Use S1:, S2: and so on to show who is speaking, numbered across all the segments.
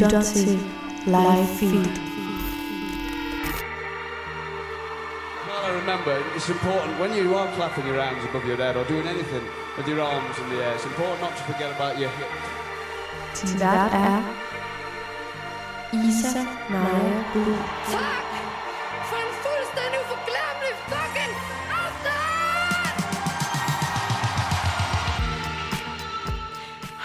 S1: lytter til Live Feed.
S2: I remember, it's important when you are clapping your hands above your head or doing anything with your arms in the air, it's important not to forget about your hips.
S1: Din vært er Isa Naja Blue.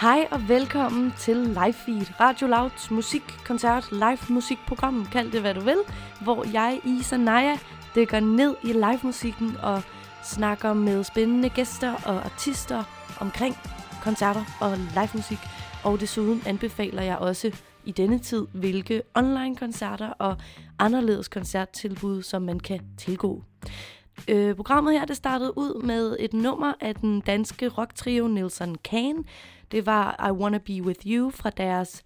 S3: Hej og velkommen til Live Feed, Radio Louds musikkoncert, live musikprogram, kald det hvad du vil, hvor jeg, Isa Naja, dykker ned i live musikken og snakker med spændende gæster og artister omkring koncerter og live musik. Og desuden anbefaler jeg også i denne tid, hvilke online-koncerter og anderledes koncerttilbud, som man kan tilgå. Øh, programmet her det startede ud med et nummer af den danske rocktrio Nelson Kane, det var I Wanna Be With You fra deres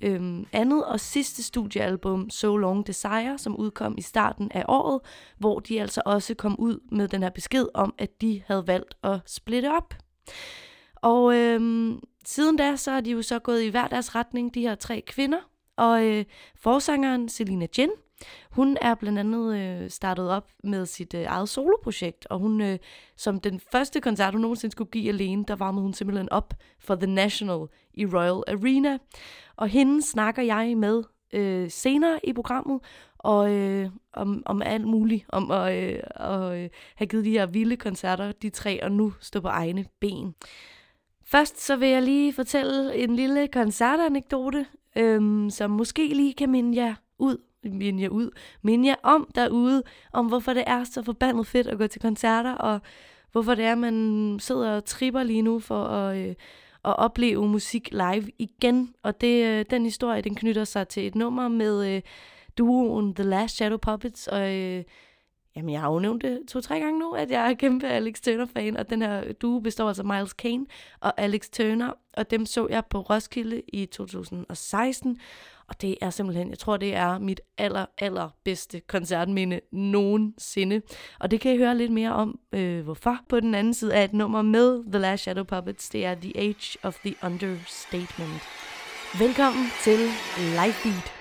S3: øhm, andet og sidste studiealbum So Long Desire, som udkom i starten af året, hvor de altså også kom ud med den her besked om, at de havde valgt at splitte op. Og øhm, siden da, så er de jo så gået i hver deres retning, de her tre kvinder. Og øh, forsangeren Selina Jen, hun er blandt andet øh, startet op med sit øh, eget soloprojekt, og hun øh, som den første koncert, hun nogensinde skulle give alene, der varmede hun simpelthen op for The National i Royal Arena. Og hende snakker jeg med øh, senere i programmet, og øh, om, om alt muligt, om at, øh, at øh, have givet de her vilde koncerter, de tre, og nu stå på egne ben. Først så vil jeg lige fortælle en lille koncertanekdote, øh, som måske lige kan minde jer ud minde jer ud, minde jer om derude, om hvorfor det er så forbandet fedt at gå til koncerter, og hvorfor det er, man sidder og tripper lige nu for at, øh, at opleve musik live igen. Og det, øh, den historie, den knytter sig til et nummer med øh, duoen The Last Shadow Puppets, og øh, Jamen, jeg har jo nævnt det to-tre gange nu, at jeg er kæmpe Alex Turner-fan, og den her duo består altså Miles Kane og Alex Turner, og dem så jeg på Roskilde i 2016, og det er simpelthen, jeg tror, det er mit aller, aller bedste koncertminde nogensinde. Og det kan I høre lidt mere om, øh, hvorfor. På den anden side af et nummer med The Last Shadow Puppets, det er The Age of the Understatement. Velkommen til Live Beat.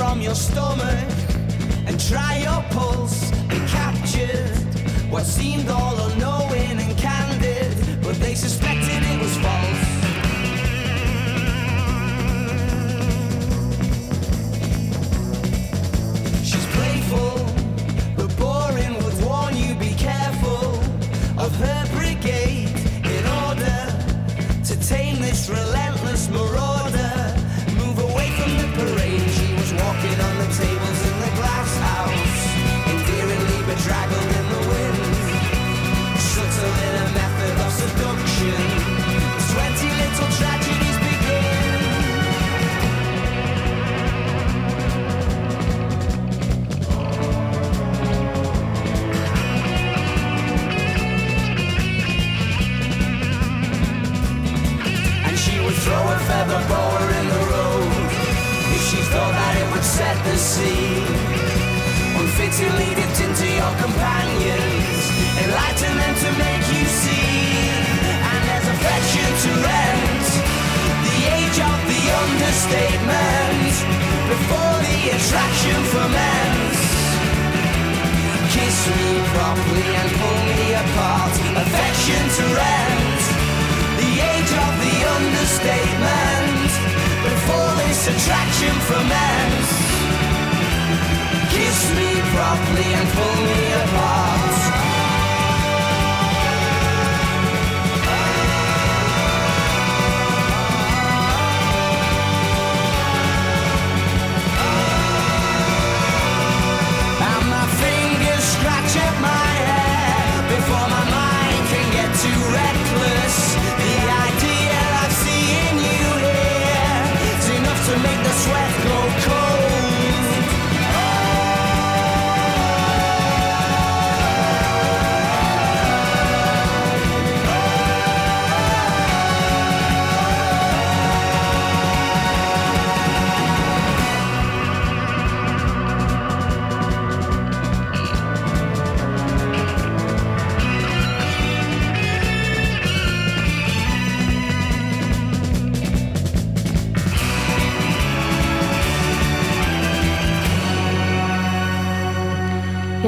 S4: From your stomach and try your pulse and captured what seemed all unknowing and candid, but they suspected it was false.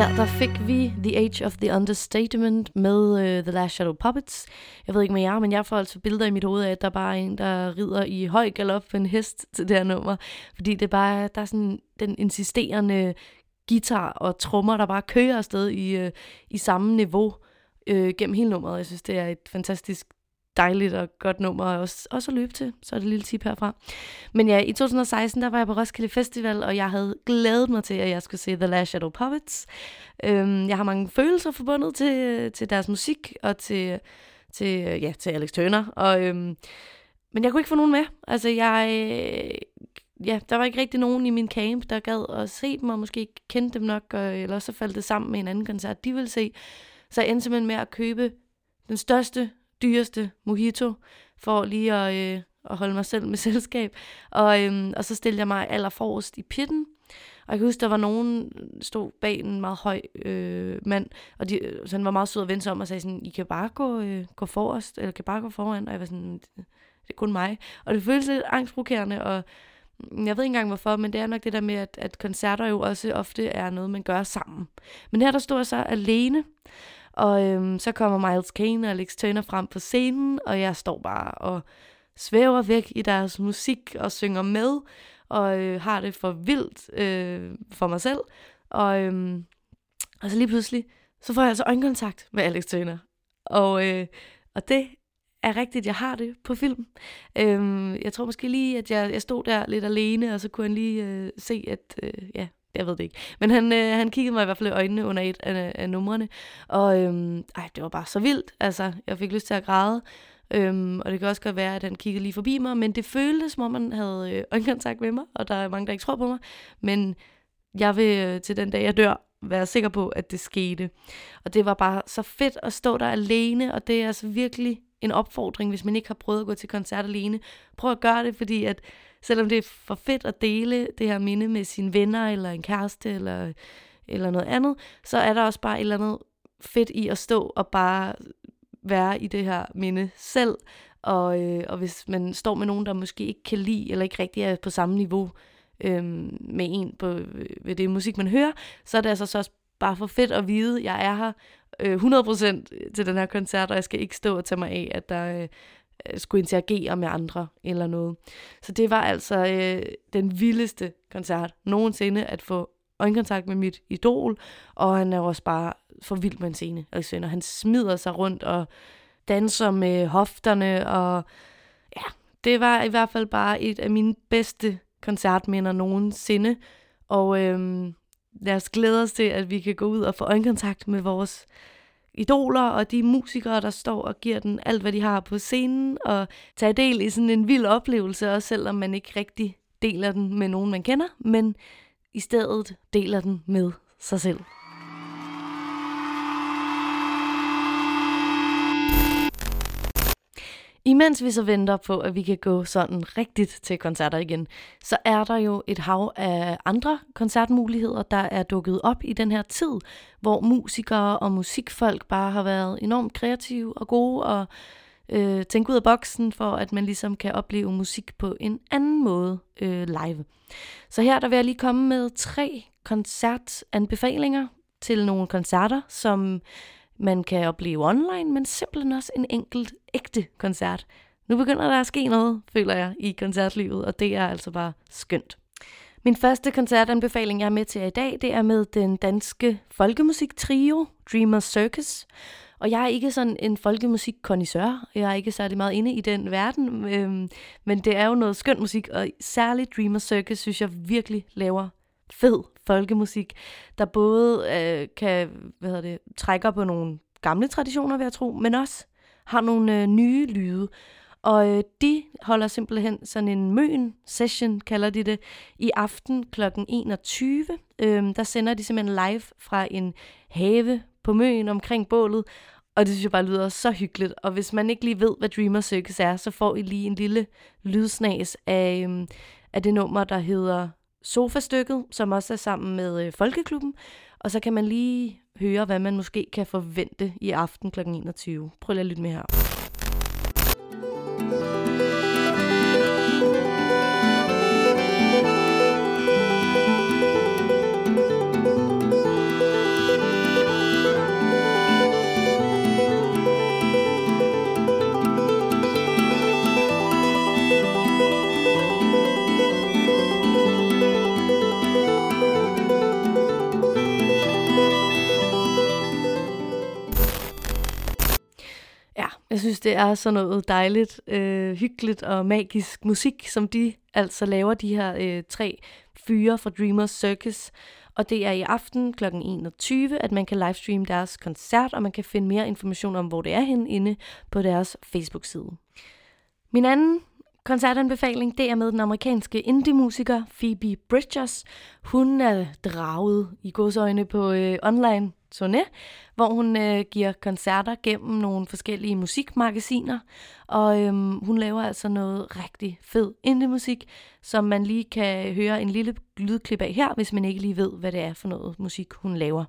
S4: Her
S3: der fik vi The Age of the Understatement med uh, The Last Shadow Puppets. Jeg ved ikke med jer, men jeg får altså billeder i mit hoved af, at der bare er en, der rider i høj galop på en hest til det her nummer. Fordi det er bare, der er sådan den insisterende guitar og trommer, der bare kører afsted i, uh, i samme niveau uh, gennem hele nummeret. Jeg synes, det er et fantastisk dejligt og godt nummer også, også at løbe til. Så er det et lille tip herfra. Men ja, i 2016, der var jeg på Roskilde Festival, og jeg havde glædet mig til, at jeg skulle se The Last Shadow Puppets. Øhm, jeg har mange følelser forbundet til, til deres musik, og til, til, ja, til Alex Turner. Og, øhm, men jeg kunne ikke få nogen med. Altså, jeg... Ja, der var ikke rigtig nogen i min camp, der gad at se dem, og måske ikke kendte dem nok, og, eller så faldt det sammen med en anden koncert, de ville se. Så jeg endte simpelthen med at købe den største dyreste mojito, for lige at, øh, at holde mig selv med selskab. Og, øhm, og så stillede jeg mig allerforrest i pitten. Og jeg kan huske, der var nogen, øh, stod bag en meget høj øh, mand, og de, øh, så han var meget sød og vendte sig om og sagde sådan, I kan bare gå, øh, gå forrest, eller kan bare gå foran. Og jeg var sådan, det, det er kun mig. Og det føltes lidt angstprovokerende, og mm, jeg ved ikke engang hvorfor, men det er nok det der med, at, at koncerter jo også ofte er noget, man gør sammen. Men her der stod jeg så alene, og øhm, så kommer Miles Kane og Alex Turner frem på scenen, og jeg står bare og svæver væk i deres musik og synger med, og øh, har det for vildt øh, for mig selv. Og, øhm, og så lige pludselig, så får jeg altså øjenkontakt med Alex Turner. Og, øh, og det er rigtigt, jeg har det på film. Øhm, jeg tror måske lige, at jeg, jeg stod der lidt alene, og så kunne han lige øh, se, at øh, ja, jeg ved det ikke. Men han, øh, han kiggede mig i hvert fald i øjnene under et af, af numrene. Og øhm, ej, det var bare så vildt. Altså, jeg fik lyst til at græde. Øhm, og det kan også godt være, at han kiggede lige forbi mig, men det føltes, som om han havde øh, øjenkontakt med mig, og der er mange, der ikke tror på mig. Men jeg vil øh, til den dag, jeg dør, være sikker på, at det skete. Og det var bare så fedt at stå der alene, og det er altså virkelig en opfordring, hvis man ikke har prøvet at gå til koncert alene. Prøv at gøre det, fordi at selvom det er for fedt at dele det her minde med sine venner, eller en kæreste, eller, eller noget andet, så er der også bare et eller andet fedt i at stå og bare være i det her minde selv. Og, øh, og hvis man står med nogen, der måske ikke kan lide, eller ikke rigtig er på samme niveau øh, med en på, øh, ved det musik, man hører, så er det altså så også bare for fedt at vide, at jeg er her øh, 100% til den her koncert, og jeg skal ikke stå og tage mig af, at der øh, Øh, skulle interagere med andre eller noget. Så det var altså øh, den vildeste koncert nogensinde at få øjenkontakt med mit idol, og han er også bare for vild med en scene, Alexander. Han smider sig rundt og danser med hofterne, og ja, det var i hvert fald bare et af mine bedste koncertminder nogensinde. Og øhm, lad os glæde os til, at vi kan gå ud og få øjenkontakt med vores idoler og de musikere, der står og giver den alt, hvad de har på scenen, og tage del i sådan en vild oplevelse, også selvom man ikke rigtig deler den med nogen, man kender, men i stedet deler den med sig selv. Imens vi så venter på, at vi kan gå sådan rigtigt til koncerter igen, så er der jo et hav af andre koncertmuligheder, der er dukket op i den her tid, hvor musikere og musikfolk bare har været enormt kreative og gode og øh, tænke ud af boksen, for at man ligesom kan opleve musik på en anden måde øh, live. Så her der vil jeg lige komme med tre koncertanbefalinger til nogle koncerter, som man kan opleve online, men simpelthen også en enkelt ægte koncert. Nu begynder der at ske noget, føler jeg, i koncertlivet, og det er altså bare skønt. Min første koncertanbefaling, jeg er med til i dag, det er med den danske folkemusik trio Circus. Og jeg er ikke sådan en folkemusikkonisør. Jeg er ikke særlig meget inde i den verden, øhm, men det er jo noget skønt musik, og særligt Dreamer Circus synes jeg virkelig laver fed folkemusik, der både øh, kan hvad hedder det, trækker på nogle gamle traditioner, vil jeg tro, men også har nogle øh, nye lyde. Og øh, de holder simpelthen sådan en møn session, kalder de det, i aften kl. 21. Øhm, der sender de simpelthen live fra en have på møen omkring bålet, og det synes jeg bare lyder så hyggeligt. Og hvis man ikke lige ved, hvad Dreamer Circus er, så får I lige en lille lydsnas af, øhm, af det nummer, der hedder Sofastykket, som også er sammen med øh, Folkeklubben. Og så kan man lige høre, hvad man måske kan forvente i aften kl. 21. Prøv lige at lytte med her. Jeg synes, det er sådan noget dejligt, øh, hyggeligt og magisk musik, som de altså laver, de her øh, tre fyre fra Dreamers Circus. Og det er i aften kl. 21, at man kan livestreame deres koncert, og man kan finde mere information om, hvor det er henne inde på deres Facebook-side. Min anden koncertanbefaling, det er med den amerikanske indie-musiker Phoebe Bridgers. Hun er draget i godsøjne på øh, online turné, hvor hun øh, giver koncerter gennem nogle forskellige musikmagasiner, og øhm, hun laver altså noget rigtig fed indie-musik, som man lige kan høre en lille lydklip af her, hvis man ikke lige ved, hvad det er for noget musik, hun laver.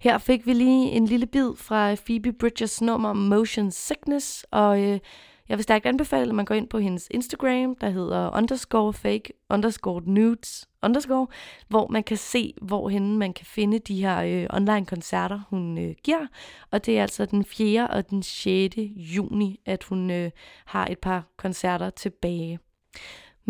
S3: Her fik vi lige en lille bid fra Phoebe Bridgers nummer Motion Sickness, og øh, jeg vil stærkt anbefale, at man går ind på hendes Instagram, der hedder underscore fake underscore nudes underscore, hvor man kan se, hvorhen man kan finde de her øh, online koncerter, hun øh, giver. Og det er altså den 4. og den 6. juni, at hun øh, har et par koncerter tilbage.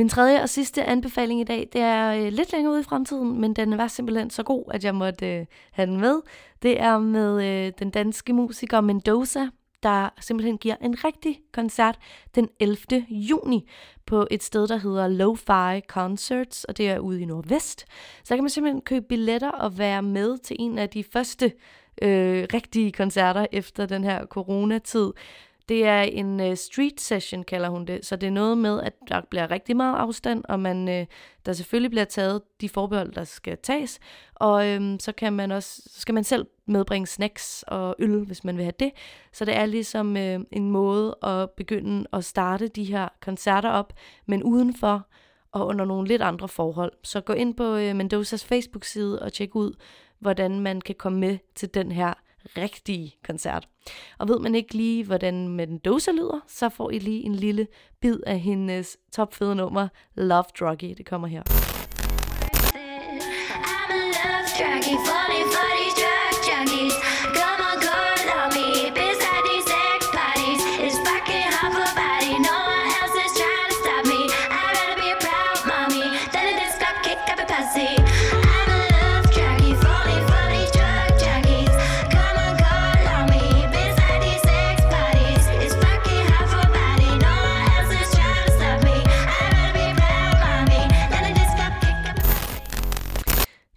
S3: Min tredje og sidste anbefaling i dag, det er øh, lidt længere ude i fremtiden, men den var simpelthen så god, at jeg måtte øh, have den med. Det er med øh, den danske musiker Mendoza, der simpelthen giver en rigtig koncert den 11. juni på et sted, der hedder Lo-Fi Concerts, og det er ude i Nordvest. Så kan man simpelthen købe billetter og være med til en af de første øh, rigtige koncerter efter den her coronatid. Det er en øh, street session, kalder hun det. Så det er noget med, at der bliver rigtig meget afstand, og man, øh, der selvfølgelig bliver taget de forbehold, der skal tages. Og øh, så kan man også, så skal man selv medbringe snacks og øl, hvis man vil have det. Så det er ligesom øh, en måde at begynde at starte de her koncerter op, men udenfor og under nogle lidt andre forhold. Så gå ind på øh, Mendozas Facebook-side og tjek ud, hvordan man kan komme med til den her rigtige koncert. Og ved man ikke lige, hvordan Mendoza lyder, så får I lige en lille bid af hendes topfede nummer, Love Druggy. Det kommer her.
S5: I'm a love druggy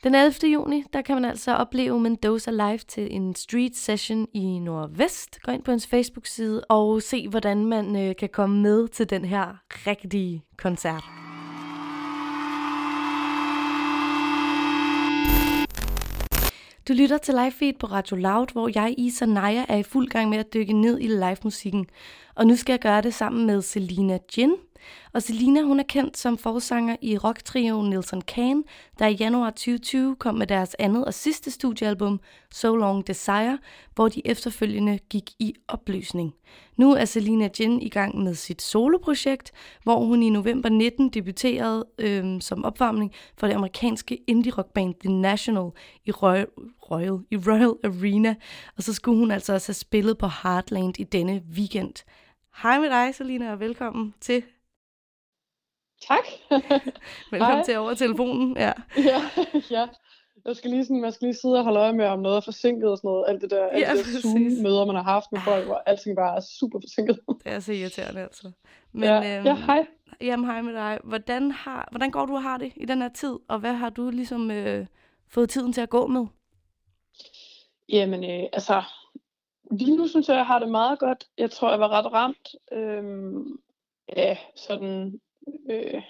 S3: Den 11. juni, der kan man altså opleve Mendoza live til en street session i Nordvest. Gå ind på hans Facebook-side og se, hvordan man øh, kan komme med til den her rigtige koncert. Du lytter til live feed på Radio Loud, hvor jeg, Isa Naja, er i fuld gang med at dykke ned i live-musikken. Og nu skal jeg gøre det sammen med Selina Jin. Og Selina, hun er kendt som forsanger i rocktrioen Nelson Kane, der i januar 2020 kom med deres andet og sidste studiealbum, So Long Desire, hvor de efterfølgende gik i opløsning. Nu er Selina Jin i gang med sit soloprojekt, hvor hun i november 19 debuterede øhm, som opvarmning for det amerikanske indie-rockband The National i Royal, Royal, i Royal Arena, og så skulle hun altså også have spillet på Heartland i denne weekend. Hej med dig, Selina, og velkommen til.
S6: Tak.
S3: Velkommen
S6: Hej.
S3: til over telefonen. Ja.
S6: ja, ja. Jeg skal lige sådan, man skal lige sidde og holde øje med, om noget er forsinket og sådan noget. Alt det der, alt
S3: Ja,
S6: det der. Zoom-møder, man har haft med folk, hvor alting bare er super forsinket.
S3: Det er så irriterende, altså. Men,
S6: Men, ja,
S3: øhm,
S6: ja, hej.
S3: Jamen, hej med dig. Hvordan, har, hvordan går du og har det i den her tid, og hvad har du ligesom øh, fået tiden til at gå med?
S6: Jamen, øh, altså, lige nu synes jeg, jeg har det meget godt. Jeg tror, jeg var ret ramt. Øhm, ja, sådan... Øh,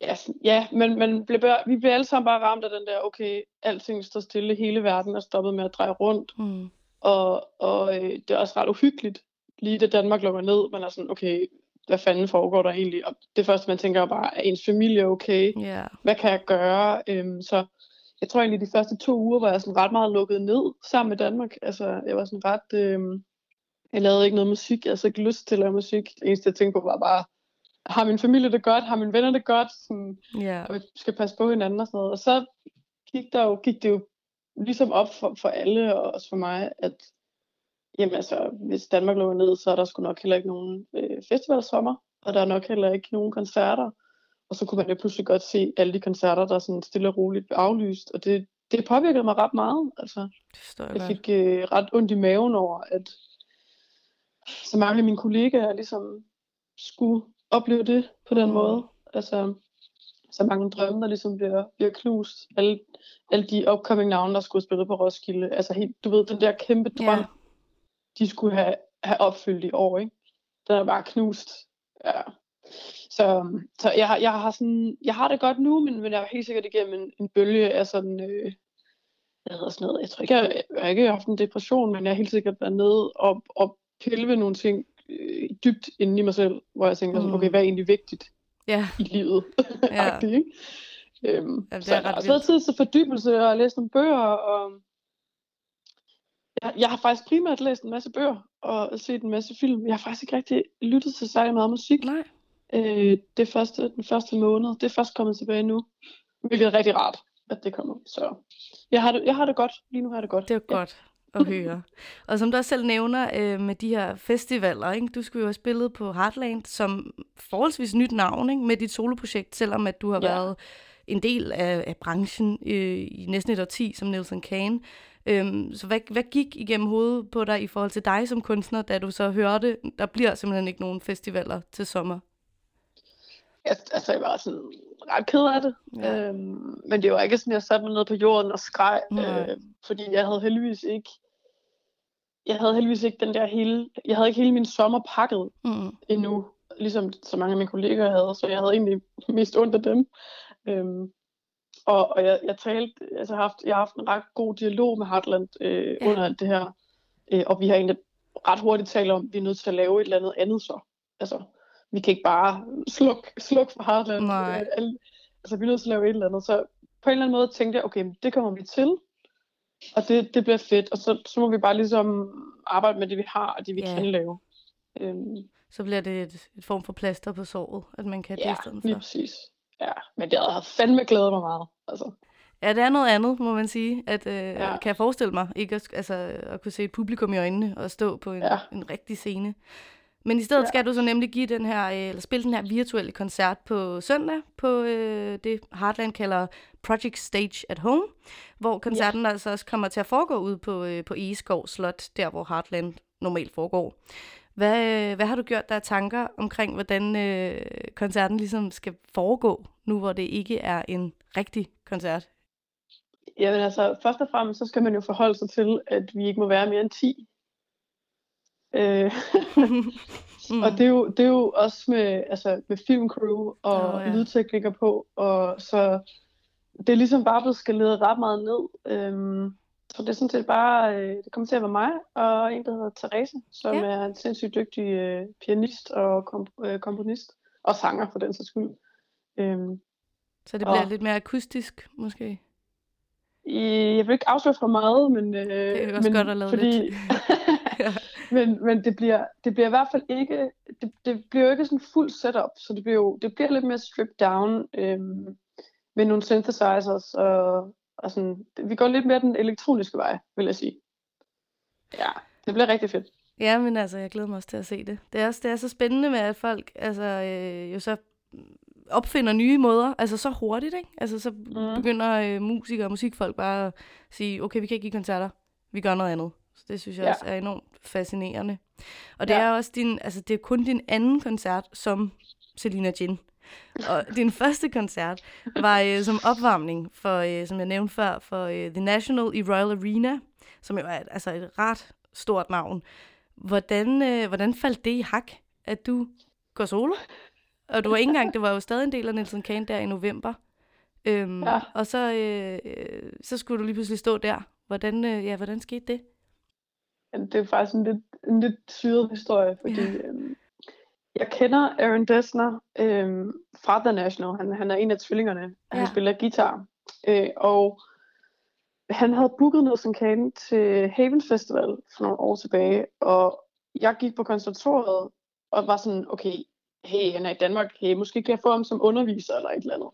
S6: ja, ja, men, men blev, vi blev alle sammen bare ramt af den der, okay, alting står stille, hele verden er stoppet med at dreje rundt.
S3: Mm.
S6: Og, og øh, det er også ret uhyggeligt, lige da Danmark lukker ned. Man er sådan, okay, hvad fanden foregår der egentlig? Og det første, man tænker er bare, er ens familie okay?
S3: Ja.
S6: Hvad kan jeg gøre? Øhm, så jeg tror egentlig, de første to uger var jeg sådan ret meget lukket ned sammen med Danmark. Altså, jeg var sådan ret... Øhm, jeg lavede ikke noget musik. Jeg havde så ikke lyst til at lave musik. Det eneste, jeg tænkte på, var bare, har min familie det godt? Har mine venner det godt? Sådan,
S3: Ja.
S6: og vi skal passe på hinanden og sådan noget. Og så gik, der jo, gik det jo ligesom op for, for alle, og også for mig, at jamen altså, hvis Danmark lukker ned, så er der sgu nok heller ikke nogen øh, festivalsommer, og der er nok heller ikke nogen koncerter. Og så kunne man jo pludselig godt se alle de koncerter, der sådan stille og roligt blev aflyst, og det, det påvirkede mig ret meget. Altså,
S3: jeg
S6: jeg fik øh, ret ondt i maven over, at så mange af mine kollegaer ligesom skulle opleve det på den måde. Altså, så mange drømme, der ligesom bliver, bliver knust. Alle, alle de upcoming navne, der skulle spille på Roskilde. Altså, helt, du ved, den der kæmpe drøm,
S3: Ja.
S6: de skulle have, have opfyldt i år, ikke? Den er bare knust. Ja. Så, så jeg, jeg, har sådan, jeg har det godt nu, men, men jeg er helt sikkert igennem en, en bølge af sådan, øh, hvad hedder sådan noget, jeg tror ikke, jeg, jeg har ikke haft en depression, men jeg har helt sikkert været nede og, og pille ved nogle ting øh, dybt inde i mig selv, hvor jeg tænker sådan,
S3: Mm.
S6: okay, hvad er egentlig vigtigt
S3: Ja.
S6: i livet?
S3: Ja.
S6: Agtigt, ikke? Øhm,
S3: er
S6: så
S3: ret
S6: har også været tid til fordybelse og læst nogle bøger, og jeg, jeg har faktisk primært læst en masse bøger og set en masse film. Jeg har faktisk ikke rigtig lyttet til særlig meget musik
S3: Nej.
S6: øh, det første, den første måned. Det er først kommet tilbage nu, hvilket er rigtig rart, at det kommer. Så jeg har det, jeg har det godt. Lige nu har jeg det godt.
S3: Det er godt at høre. Og som du også selv nævner øh, med de her festivaler, ikke? du skulle jo have spillet på Heartland som forholdsvis nyt navn ikke? med dit soloprojekt, selvom at du har
S6: Ja.
S3: været en del af, af branchen øh, i næsten et årti som Nelson Kane. Øhm, så hvad, hvad gik igennem hovedet på dig i forhold til dig som kunstner, da du så hørte, der bliver simpelthen ikke nogen festivaler til sommer?
S6: Jeg, altså, jeg var sådan ret ked af det.
S3: Ja.
S6: Øhm, men det var ikke sådan, at jeg satte mig ned på jorden og skreg,
S3: Nej.
S6: øh, fordi jeg havde heldigvis ikke jeg havde heldigvis ikke den der hele, jeg havde ikke hele min sommer pakket
S3: Mm.
S6: endnu, ligesom så mange af mine kolleger havde, så jeg havde egentlig mest ondt af dem. Øhm, og, og jeg, jeg talte, altså jeg har haft, jeg har haft en ret god dialog med Heartland øh,
S3: Ja.
S6: under alt det her, øh, og vi har egentlig ret hurtigt talt om, at vi er nødt til at lave et eller andet andet så. Altså, vi kan ikke bare slukke sluk for Heartland.
S3: Nej.
S6: Øh, altså, vi er nødt til at lave et eller andet. Så på en eller anden måde tænkte jeg, okay, det kommer vi til. Og det, det bliver fedt, og så, så må vi bare ligesom arbejde med det, vi har, og det, vi
S3: Ja.
S6: kan lave. Øhm,
S3: Så bliver det et, et form for plaster på såret, at man kan det
S6: ja,
S3: i stedet
S6: lige
S3: for.
S6: præcis. Ja, men det havde fandme glædet mig meget. Altså,
S3: Ja, det er noget andet, må man sige. At, øh, ja. Kan jeg forestille mig, ikke at, altså, at kunne se et publikum i øjnene og stå på en. Ja. en rigtig scene. Men i stedet ja. Skal du så nemlig give den her, øh, eller spille den her virtuelle koncert på søndag på øh, det Heartland kalder Project Stage at Home, hvor koncerten ja. altså også kommer til at foregå ude på, øh, på Egeskov Slot, der hvor Heartland normalt foregår. Hvad, øh, hvad har du gjort der tanker omkring, hvordan øh, koncerten ligesom skal foregå, nu hvor det ikke er en rigtig koncert?
S6: jamen altså, først og fremmest, så skal man jo forholde sig til, at vi ikke må være mere end 10. Øh,
S3: Mm.
S6: Og det er, jo, det er jo også med, altså, med filmcrew og oh,
S3: ja.
S6: lydteknikker på, og så det er ligesom bare blevet skaleret ret meget ned. Øhm, så det er sådan set bare, øh, det kommer til at være mig og en, der hedder Therese, som
S3: Ja.
S6: er en sindssygt dygtig øh, pianist og komp- øh, komponist, og sanger for den sags skyld. Øhm,
S3: Så det bliver
S6: Og-
S3: lidt mere akustisk, måske?
S6: jeg vil ikke afsløre for meget, men, øh,
S3: Det er også
S6: men
S3: godt at lade
S6: fordi,
S3: lidt.
S6: Men, men det bliver, det bliver i hvert fald ikke, det, det bliver jo ikke sådan fuld setup, så det bliver jo, det bliver lidt mere stripped down, øhm, med nogle synthesizers, og, og sådan, vi går lidt mere den elektroniske vej, vil jeg sige. Ja, det bliver rigtig fedt.
S3: Ja, men altså, jeg glæder mig også til at se det. Det er, også, det er så spændende med, at folk altså, øh, jo så opfinder nye måder, altså så hurtigt, ikke? Altså så mm. begynder øh, musikere og musikfolk bare at sige, okay, vi kan ikke give koncerter, vi gør noget andet. Så det synes jeg ja. Også er enormt fascinerende. Og det
S6: Ja.
S3: er også din, altså det er kun din anden koncert som Selina Jin. Og din første koncert var øh, som opvarmning for, øh, som jeg nævnte før, for øh, The National i Royal Arena, som jo er et- altså et ret stort navn. Hvordan, øh, hvordan faldt det i hak, at du går solo? Og du var ikke engang, det var jo stadig en del af Nelson Kane der i november. Øhm,
S6: Ja.
S3: Og så, øh, øh, så skulle du lige pludselig stå der. Hvordan, øh, ja, hvordan skete det?
S6: Det er faktisk en lidt, en lidt syret historie, fordi
S3: Ja.
S6: øhm, jeg kender Aaron Dessner øhm, fra The National. Han, han er en af tvillingerne,
S3: Ja.
S6: han spiller guitar. Øh, og han havde booket Nelson Kane til Haven Festival for nogle år tilbage, og jeg gik på konservatoriet og var sådan, okay, hey, han er i Danmark, hey, måske kan jeg få ham som underviser eller et eller andet.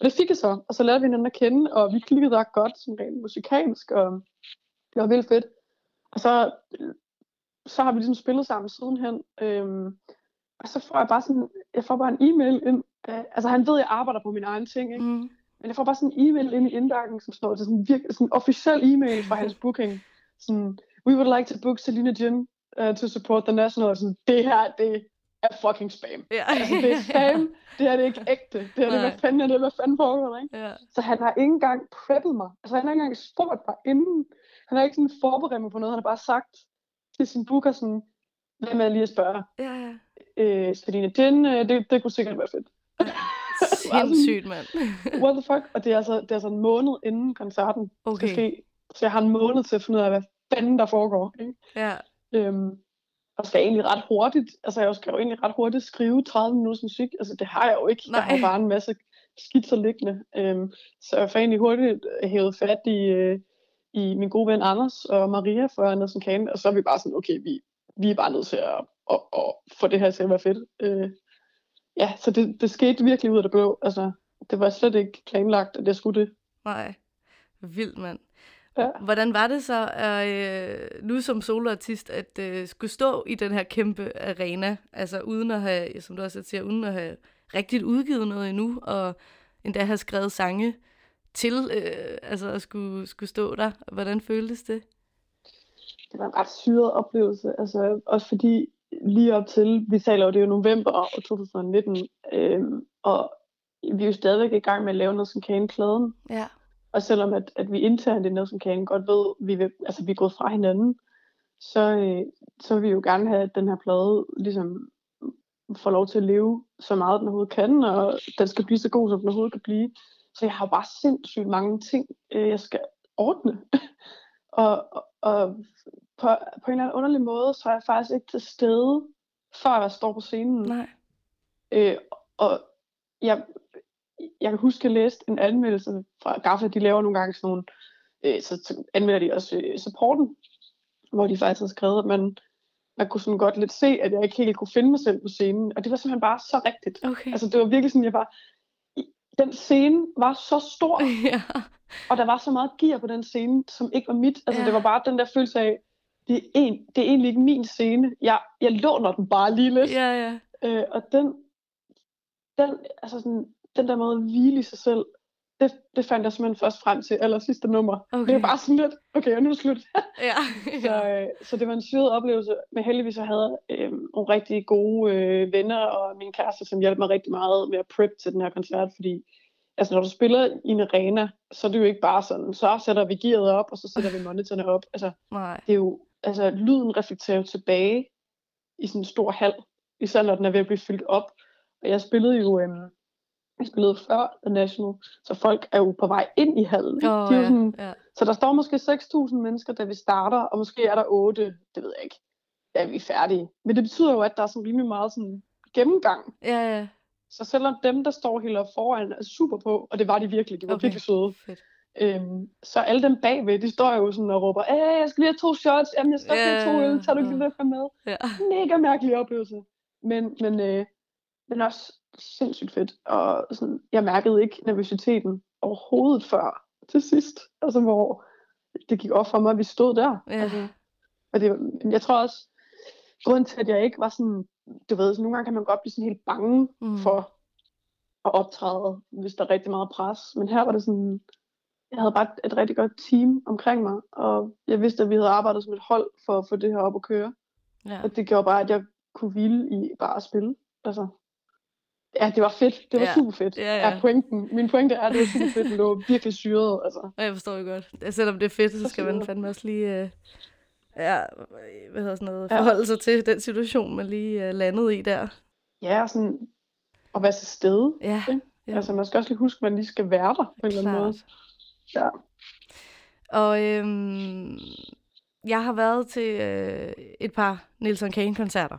S6: Og det fik jeg så, og så lærte vi hinanden at kende, og vi klikkede ret godt, sådan rent musikalsk, og det var vildt fedt. Og så, så har vi ligesom spillet sammen sidenhen. Øhm, og så får jeg bare sådan, jeg får bare en e-mail ind. Øh, altså han ved, at jeg arbejder på mine egne ting, ikke?
S3: Mm.
S6: Men jeg får bare sådan en e-mail ind i indgangen, som står til sådan en virkelig sådan officiel e-mail fra hans booking. Sådan, we would like to book Selina Jin uh, to support the national. Og sådan, det her, det er fucking spam.
S3: Ja.
S6: Altså, det er spam. Det her det er ikke ægte. Det her, det,
S3: Nej.
S6: hvad fanden er det? Hvad fanden foregår der, ikke?
S3: ja.
S6: Så han har ikke engang preppet mig. Altså han har ikke engang spurgt mig inden. Han har ikke sådan forberedt mig på noget. Han har bare sagt til sin booker sådan, hvem er lige at spørge?
S3: ja, ja.
S6: Øh, Selina Jin, øh, det, det kunne sikkert være fedt.
S3: Sindssygt, mand.
S6: What the fuck? Og det er altså, det er altså en måned inden koncerten
S3: Okay.
S6: skal ske. Så jeg har en måned til at finde ud af, hvad fanden der foregår. Ikke?
S3: Ja.
S6: Øhm, og skal egentlig ret hurtigt, altså jeg skal jo egentlig ret hurtigt skrive 30 minutters musik. Altså det har jeg jo ikke. Jeg har
S3: Nej.
S6: bare en masse skitser liggende. Øhm, så jeg får egentlig hurtigt hævet fat i, øh, i min gode ven Anders og Maria fra Andersen Kane. Og så er vi bare sådan, okay, vi, vi er bare nødt til at, at, at få det her til at være fedt. Øh, ja, så det, det skete virkelig ud af det blå. Altså, det var slet ikke planlagt, at jeg skulle det.
S3: Nej. Vildt, mand.
S6: Ja.
S3: Hvordan var det så, øh, nu som soloartist, at øh, skulle stå i den her kæmpe arena, altså uden at have, som du også siger, uden at have rigtigt udgivet noget endnu, og endda have skrevet sange til, øh, altså at skulle, skulle stå der. Hvordan føltes det?
S6: det var en ret syret oplevelse. Altså, også fordi lige op til, vi taler jo, det er jo november år 2019, øhm, og vi er jo stadigvæk i gang med at lave Nelson Kane-pladen.
S3: Ja.
S6: Og selvom at, at vi internt i Nelson Kane godt ved, vi, vil, altså, vi er gået fra hinanden, så, øh, så vil vi jo gerne have, at den her plade ligesom får lov til at leve så meget, den overhovedet kan, og den skal blive så god, som den overhovedet kan blive. Så jeg har bare sindssygt mange ting, øh, jeg skal ordne. og, og, på, på en eller anden underlig måde, så er jeg faktisk ikke til stede, før jeg står på scenen.
S3: Nej.
S6: Øh, og jeg, jeg kan huske, at jeg læste en anmeldelse fra Gaffa, de laver nogle gange sådan nogle øh, så, så anmelder de også øh, supporten, hvor de faktisk har skrevet, at man, man kunne sådan godt lidt se, at jeg ikke helt kunne finde mig selv på scenen. Og det var simpelthen bare så rigtigt.
S3: Okay.
S6: Altså det var virkelig sådan, jeg var... Den scene var så stor,
S3: ja.
S6: og der var så meget gear på den scene, som ikke var mit. Altså
S3: Ja.
S6: det var bare den der følelse af, det er, en, det er egentlig ikke min scene. Jeg, jeg låner den bare lige lidt.
S3: ja, ja.
S6: Øh, og den, den, altså sådan, den der måde at hvile i sig selv, det, det fandt jeg simpelthen først frem til aller sidste nummer.
S3: Okay.
S6: Det var bare sådan lidt, okay, og nu er det slut.
S3: ja.
S6: så, øh, så det var en syret oplevelse, men heldigvis så havde jeg øh, nogle rigtig gode øh, venner og min kæreste, som hjalp mig rigtig meget med at prep til den her koncert, fordi altså, når du spiller i en arena, så er det jo ikke bare sådan, så sætter vi gearet op, og så sætter vi monitorerne op. Altså,
S3: Nej.
S6: det er jo, altså lyden reflekterer jo tilbage i sådan en stor hal, især når den er ved at blive fyldt op. Og jeg spillede jo, øhm, jeg spillede før The National, så folk er jo på vej ind i hallen. ikke?
S3: Åh,
S6: De er
S3: ja,
S6: sådan,
S3: ja.
S6: Så der står måske 6.000 mennesker, da vi starter, og måske er der 8, det ved jeg ikke, da vi er færdige. Men det betyder jo, at der er sådan rimelig meget sådan gennemgang.
S3: Ja, ja.
S6: Så selvom dem, der står helt oppe foran, er super på, og det var de virkelig, de var
S3: Okay.
S6: virkelig søde.
S3: Fedt.
S6: Øhm, så alle dem bagved, de står jo sådan og råber, Æh, jeg skal lige have to shots, jamen jeg skal også lige have to øl, tager du ikke lige med?
S3: Ja.
S6: Mega mærkelig oplevelse. Men, men, øh, men også sindssygt fedt. Og sådan, jeg mærkede ikke nervøsiteten overhovedet før til sidst. Altså hvor det gik op for mig, at vi stod der.
S3: Ja.
S6: Altså, og det, jeg tror også, grunden til, at jeg ikke var sådan, du ved, så nogle gange kan man godt blive sådan helt bange
S3: Mm.
S6: for at optræde, hvis der er rigtig meget pres. Men her var det sådan, jeg havde bare et, et rigtig godt team omkring mig, og jeg vidste, at vi havde arbejdet som et hold for at få det her op at køre.
S3: Ja.
S6: Og det gjorde bare, at jeg kunne hvile i bare at spille. Altså, ja, det var fedt. Det var
S3: Ja.
S6: ja. super fedt.
S3: Ja, ja.
S6: Er pointen. Min pointe er, at det var super fedt, men det var virkelig syret. Altså.
S3: Og jeg forstår jo godt. Ja, Selvom det er fedt, så skal man fandme også lige... Øh, ja, hvad hedder sådan noget,
S6: Ja.
S3: forholde sig til den situation, man lige øh, landede i der.
S6: Ja, og sådan at være til stede.
S3: Ja,
S6: ikke?
S3: Ja.
S6: Altså, man skal også lige huske, at man lige skal være der på en eller anden måde. Ja.
S3: Og øhm, jeg har været til øh, et par Nelson Kane-koncerter.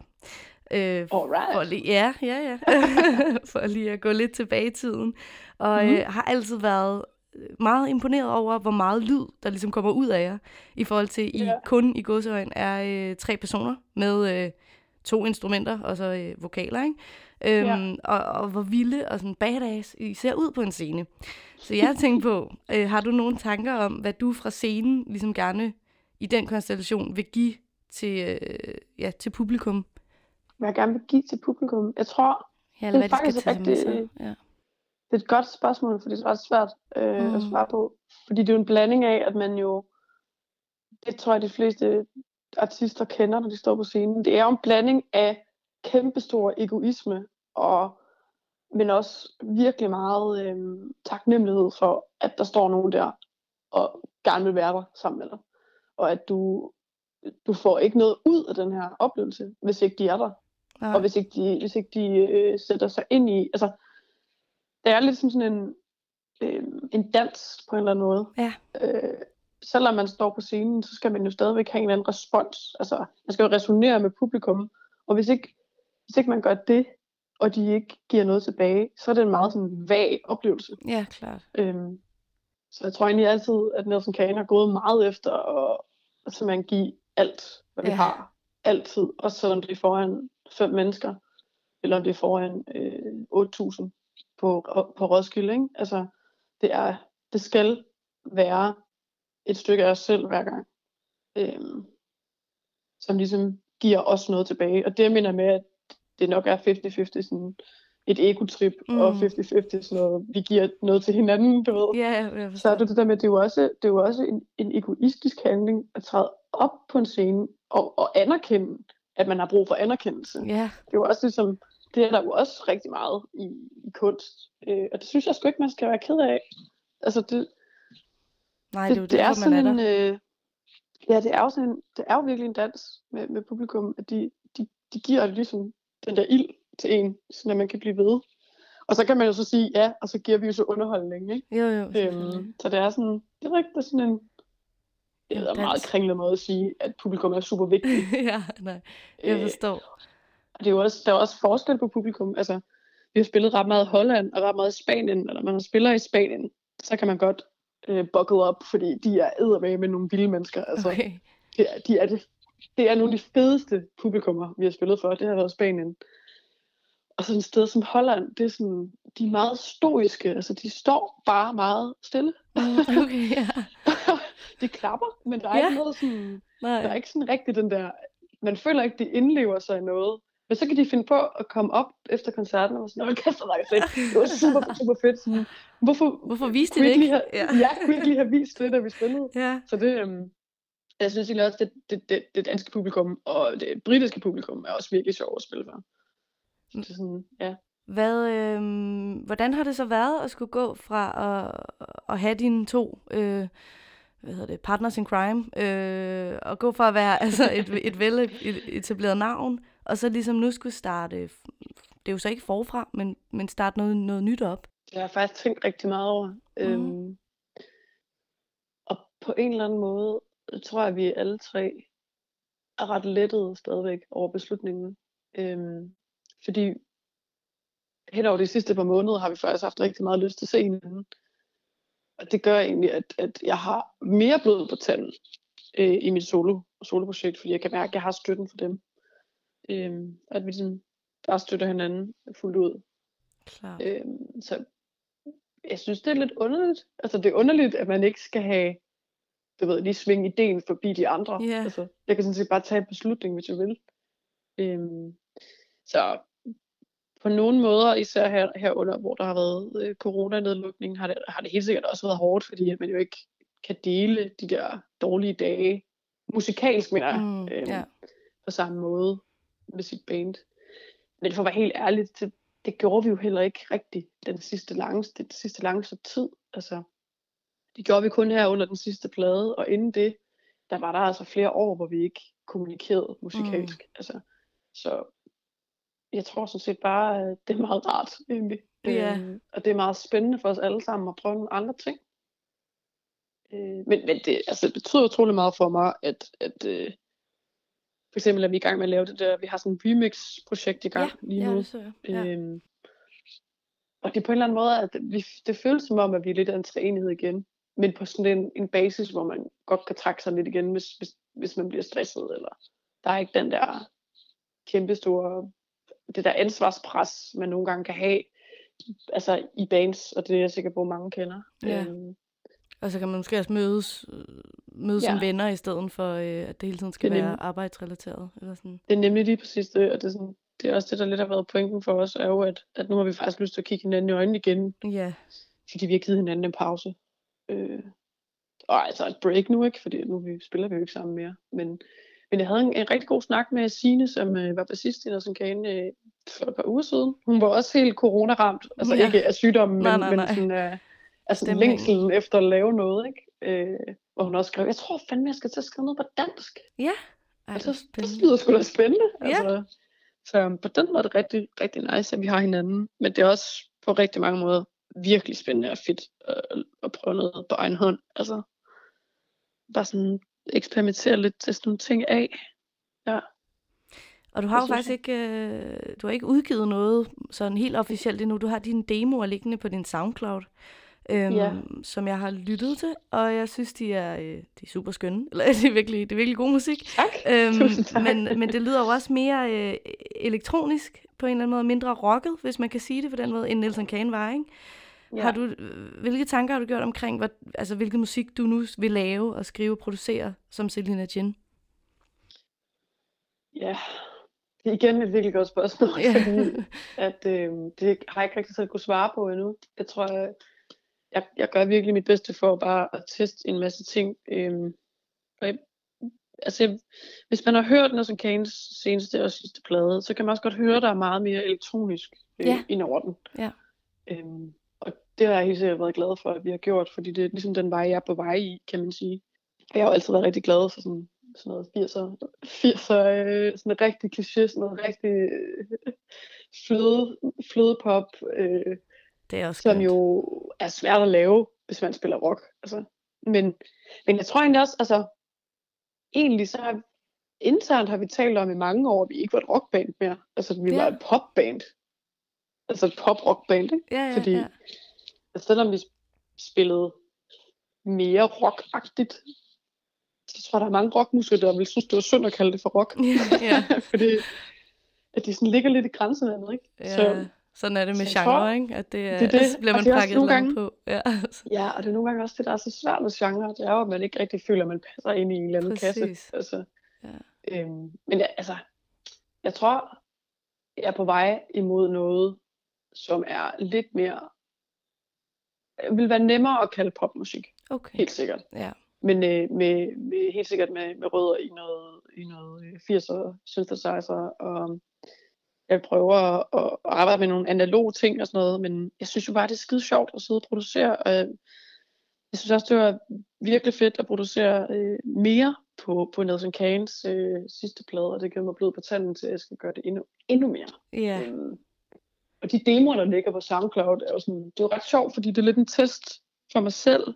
S3: Øh,
S6: Alright.
S3: For lige, ja, ja, ja. for lige at gå lidt tilbage i tiden. Og
S6: Mhm.
S3: øh, har altid været meget imponeret over, hvor meget lyd, der ligesom kommer ud af jer, i forhold til, I
S6: Ja.
S3: kun i godsøjen er øh, tre personer med øh, to instrumenter og så øh, vokaler, ikke? Øhm,
S6: Ja.
S3: og, og hvor vilde og sådan badass I ser ud på en scene. Så jeg tænkte på, øh, har du nogle tanker om, hvad du fra scenen ligesom gerne i den konstellation vil give til, øh, ja, til publikum?
S6: Hvad jeg gerne vil give til publikum. Jeg tror,
S3: Ja,
S6: Det er faktisk rigtig-
S3: Ja.
S6: det er et godt spørgsmål, fordi det er ret svært øh,
S3: Mm.
S6: at svare på. Fordi det er jo en blanding af, at man jo, det tror jeg de fleste artister kender, når de står på scenen. Det er jo en blanding af kæmpestor egoisme, og, men også virkelig meget øh, taknemmelighed for, at der står nogen der, og gerne vil være der sammen med dig. Og at du, du får ikke noget ud af den her oplevelse, hvis ikke de er der.
S3: Nej.
S6: Og hvis ikke de, hvis ikke de øh, sætter sig ind i... Altså, det er lidt som sådan en, øh, en dans på en eller anden måde.
S3: Ja.
S6: Øh, selvom man står på scenen, så skal man jo stadigvæk have en eller anden respons. Altså, man skal jo resonere med publikum. Og hvis ikke, hvis ikke man gør det, og de ikke giver noget tilbage, så er det en meget sådan vag oplevelse.
S3: Ja, klart.
S6: Øhm, så jeg tror egentlig altid, at Nelson Kane har gået meget efter at, at simpelthen give alt, hvad vi
S3: Ja.
S6: har. Altid. Også selvom det er foran fem mennesker, eller om det er foran øh, 8.000 på, på Roskilde. Ikke? Altså, det, er, det skal være et stykke af os selv hver gang, øhm, som ligesom giver os noget tilbage. Og det jeg mener med, at det nok er 50-50 sådan et egotrip, mm. og
S3: Mm.
S6: 50-50 sådan noget, vi giver noget til hinanden, du ved.
S3: Ja, jeg
S6: Så er det det der med, at det er jo også, det er jo også en, en egoistisk handling at træde op på en scene og, og anerkende, at man har brug for anerkendelse.
S3: Ja,
S6: Det er jo også ligesom, det er der jo også rigtig meget i, i kunst. Øh, og det synes jeg sgu ikke, man skal være ked af. Altså det,
S3: nej, det,
S6: det,
S3: det er
S6: er
S3: er
S6: sådan
S3: der.
S6: en, øh, ja, det er jo sådan en, det er jo virkelig en dans med, med publikum, at de, de, de giver ligesom den der ild til en, så man kan blive ved. Og så kan man jo så sige ja, og så giver vi jo så underholdning, ikke?
S3: Jo, jo.
S6: Øhm, så det er sådan, det er rigtigt sådan en, det er en meget kringlet måde at sige, at publikum er super vigtigt.
S3: ja, nej, jeg
S6: Øh,
S3: forstår.
S6: og det er jo også, der er også forskel på publikum. Altså, vi har spillet ret meget i Holland og ret meget i Spanien, eller når man spiller i Spanien, så kan man godt øh, buckle up, fordi de er eddermame med nogle vilde mennesker. Altså,
S3: Okay.
S6: er, de er det, det er nogle af de fedeste publikummer, vi har spillet for. Det har været Spanien. Og sådan et sted som Holland, det er sådan, de er meget stoiske. Altså, de står bare meget stille.
S3: Okay, ja.
S6: de klapper, men der er
S3: Ja.
S6: ikke noget sådan,
S3: Nej.
S6: der er ikke sådan rigtig den der, man føler ikke, de indlever sig i noget. Men så kan de finde på at komme op efter koncerten og sådan, hold kæft, hvor var det fedt. Det var super, super fedt. Sådan, hvorfor,
S3: Hvorfor viste det ikke?
S6: Have,
S3: Ja.
S6: ja. kunne ikke lige have vist det, da vi spillede?
S3: Ja.
S6: Så det, øhm, jeg synes egentlig også, det, det, det, det danske publikum og det britiske publikum er også virkelig sjovt at spille for. Så det er sådan, ja.
S3: Hvad, øh, hvordan har det så været at skulle gå fra at, at have dine to øh, hvad hedder det, partners in crime, øh, og gå fra at være altså et, et vel etableret navn, og så ligesom nu skulle starte, det er jo så ikke forfra, men, men starte noget, noget nyt op.
S6: Det har faktisk tænkt rigtig meget over.
S3: Mhm.
S6: Øhm, og på en eller anden måde, tror jeg, at vi alle tre er ret lettede stadigvæk over beslutningen. Øhm, fordi hen over de sidste par måneder har vi faktisk haft rigtig meget lyst til at se hinanden. Og det gør egentlig, at, at jeg har mere blod på tanden øh, i mit solo, soloprojekt, fordi jeg kan mærke, at jeg har støtten for dem. Øhm, at vi sådan bare støtter hinanden fuldt ud.
S3: Klart.
S6: Øhm, så jeg synes, det er lidt underligt. Altså, det er underligt, at man ikke skal have, du ved, lige svinge ideen forbi de andre.
S3: Ja.
S6: Altså, jeg kan sådan set bare tage en beslutning, hvis jeg vil. Øhm, så på nogle måder, især her, herunder, hvor der har været øh, coronanedlukning, har det, har det helt sikkert også været hårdt, fordi at man jo ikke kan dele de der dårlige dage, musikalsk mener jeg,
S3: Mm,
S6: øhm,
S3: ja.
S6: på samme måde med sit band. Men for at være helt ærlig, det, det gjorde vi jo heller ikke rigtigt den sidste lange, det sidste lange stykke tid. Altså, det gjorde vi kun her under den sidste plade, og inden det, der var der altså flere år, hvor vi ikke kommunikerede musikalsk. Mm. Altså, så jeg tror sådan set bare, at det er meget rart egentlig.
S3: Ja.
S6: Øhm, og det er meget spændende for os alle sammen at prøve nogle andre ting. Øh, men men det, altså, det betyder utrolig meget for mig, at, at øh, for eksempel er vi i gang med at lave det der, vi har sådan et remix-projekt i gang lige
S3: ja,
S6: nu.
S3: det så jeg. Ja.
S6: Øhm, og det er på en eller anden måde, at vi, det føles som om, at vi er lidt af en træenighed igen. Men på sådan en, en basis, hvor man godt kan trække sig lidt igen, hvis, hvis, hvis man bliver stresset. Eller der er ikke den der kæmpe store, det der ansvarspres, man nogle gange kan have altså i bands, og det er jeg sikker på, at mange kender.
S3: Ja.
S6: Øhm,
S3: Og så kan man måske også mødes, mødes ja. som venner, i stedet for, øh, at det hele tiden skal
S6: Det
S3: være
S6: nemlig-
S3: arbejdsrelateret. Eller sådan.
S6: Det er nemlig lige præcis det, og det er, sådan, det er også det, der lidt har været pointen for os, er jo, at, at nu har vi faktisk lyst til at kigge hinanden i øjnene igen,
S3: Ja,
S6: fordi vi har givet hinanden en pause. Øh, og altså et break nu, ikke? Fordi nu vi, spiller vi jo ikke sammen mere. Men, men jeg havde en, en rigtig god snak med Sine, som øh, var bassist i Nelson Kane øh, for et par uger siden. Hun var også helt corona-ramt. Altså
S3: Ja.
S6: ikke af sygdommen,
S3: Nej,
S6: men,
S3: nej,
S6: men
S3: nej.
S6: sådan, øh, altså
S3: Stemningen.
S6: længselen efter at lave noget, ikke? Øh, hvor hun også skrev, jeg tror fandme, jeg skal til at skrive noget på dansk.
S3: ja. Ej,
S6: Og
S3: hvor
S6: det, det lyder sgu da spændende.
S3: Ja.
S6: Altså. Så på den måde er det rigtig, rigtig nice, at vi har hinanden. Men det er også på rigtig mange måder virkelig spændende og fedt at, at prøve noget på egen hånd. Altså, bare sådan eksperimentere lidt til sådan nogle ting af. Ja.
S3: Og du har jo
S6: Det synes
S3: faktisk ikke, øh, du har ikke udgivet noget sådan helt officielt endnu. Du har dine demoer liggende på din SoundCloud, øhm,
S6: Ja.
S3: som jeg har lyttet til, og jeg synes, de er, øh, de er super skønne. Eller det er virkelig, det er virkelig god musik.
S6: Tak.
S3: Øhm,
S6: tak.
S3: men, men det lyder jo også mere øh, elektronisk på en eller anden måde, mindre rocket, hvis man kan sige det på den måde, end Nelson Kane var, ikke? Ja. Har du, hvilke tanker har du gjort omkring, hvad, altså, hvilken musik du nu vil lave og skrive og producere som Selina Jin?
S6: Ja, det er igen et virkelig godt spørgsmål,
S3: Ja.
S6: fordi at, øh, det har jeg ikke rigtig selv kunne svare på endnu. Jeg tror, jeg, jeg, jeg gør virkelig mit bedste for bare at teste en masse ting. Øh, og jeg, altså, jeg, hvis man har hørt Nelson Kanes seneste og sidste plade, så kan man også godt høre, at der er meget mere elektronisk øh,
S3: Ja.
S6: ind over den.
S3: Ja.
S6: Øhm, det har jeg helt sikkert været glad for, at vi har gjort, fordi det er ligesom den vej, jeg er på vej i, kan man sige. Og jeg har jo altid været rigtig glad for sådan, sådan noget 80'er, 80'er øh, sådan rigtig kliché, sådan noget rigtig øh, fløde, flødepop, øh,
S3: Det er også
S6: som
S3: skønt.
S6: jo er svært at lave, hvis man spiller rock. Altså. Men, men jeg tror egentlig også, altså, egentlig så har, internt har vi talt om i mange år, at vi ikke var et rockband mere. Altså, vi
S3: ja.
S6: var et popband. Altså et pop-rockband, ikke?
S3: Ja, ja,
S6: fordi-
S3: ja.
S6: Selvom vi spillede mere rockagtigt. Så jeg tror, der er mange rockmusikere, der vil synes, det var synd at kalde det for rock.
S3: ja.
S6: Fordi at de sådan ligger lidt i grænselandet, ikke?
S3: ja. Sådan er det med
S6: så jeg tror,
S3: genre, ikke? At det er,
S6: det det.
S3: Så bliver man pakket langt
S6: gange-
S3: på. Ja,
S6: Ja, og det er nogle gange også det, der er så svært med genre. Det er jo, at man ikke rigtig føler, at man passer ind i en eller anden
S3: Præcis.
S6: kasse. Altså,
S3: Ja.
S6: øhm, men jeg, altså, jeg tror, jeg er på vej imod noget, som er lidt mere... vil være nemmere at kalde popmusik,
S3: okay.
S6: helt sikkert.
S3: Ja.
S6: Men øh, med, med, helt sikkert med, med rødder i noget, i noget øh, 80'er synthesizer, og jeg prøver at, at arbejde med nogle analoge ting og sådan noget, men jeg synes jo bare, det er skide sjovt at sidde og producere, og jeg, jeg synes også, det var virkelig fedt at producere øh, mere på, på Nelson Kanes øh, sidste plade, og det giver mig blod på tanden til, at jeg skal gøre det endnu, endnu mere.
S3: Ja.
S6: Øhm, og de demoer, der ligger på SoundCloud, er jo sådan, det er jo ret sjovt, fordi det er lidt en test for mig selv,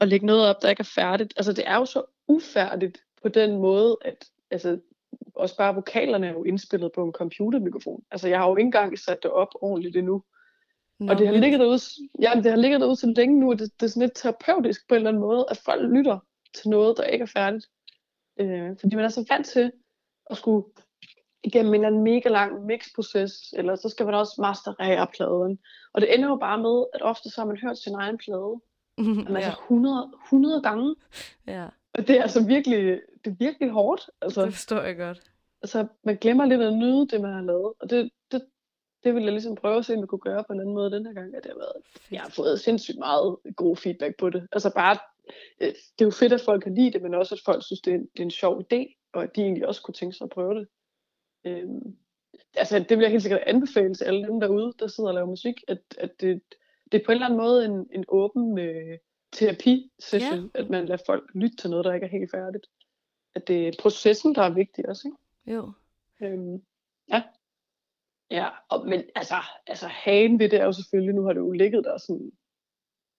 S6: at lægge noget op, der ikke er færdigt. Altså, det er jo så ufærdigt på den måde, at altså, også bare vokalerne er jo indspillet på en computermikrofon. Altså, jeg har jo ikke engang sat det op ordentligt endnu.
S3: Nå,
S6: og det har ligget derude, ja, det har ligget derude så længe nu, at det, det er sådan lidt terapeutisk på en eller anden måde, at folk lytter til noget, der ikke er færdigt. Øh, fordi man er så vant til at skulle igennem en eller anden mega lang mixproces, eller så skal man også masterere pladen. Og det ender jo bare med, at ofte så har man hørt sin egen plade, altså
S3: ja.
S6: 100, 100 gange.
S3: ja,
S6: Og det er altså virkelig, det er virkelig hårdt. Altså,
S3: det forstår jeg godt.
S6: altså, man glemmer lidt at nyde det, man har lavet. Og det, det, det vil jeg ligesom prøve at se, om jeg kunne gøre på en anden måde den her gang. At det har været, jeg har fået sindssygt meget god feedback på det. Altså bare, øh, det er jo fedt, at folk kan lide det, men også at folk synes, det er en, det er en sjov idé, og at de egentlig også kunne tænke sig at prøve det. Øhm, altså, det vil jeg helt sikkert anbefale til alle dem derude, der sidder og laver musik, at, at det, det er på en eller anden måde en, en åben øh, terapi-session,
S3: Ja.
S6: at man lader folk lytte til noget, der ikke er helt færdigt. At det er processen, der er vigtig også, ikke?
S3: Jo.
S6: Øhm, ja. Ja, og, men altså, altså hagen ved det er jo selvfølgelig, nu har det jo ligget der sådan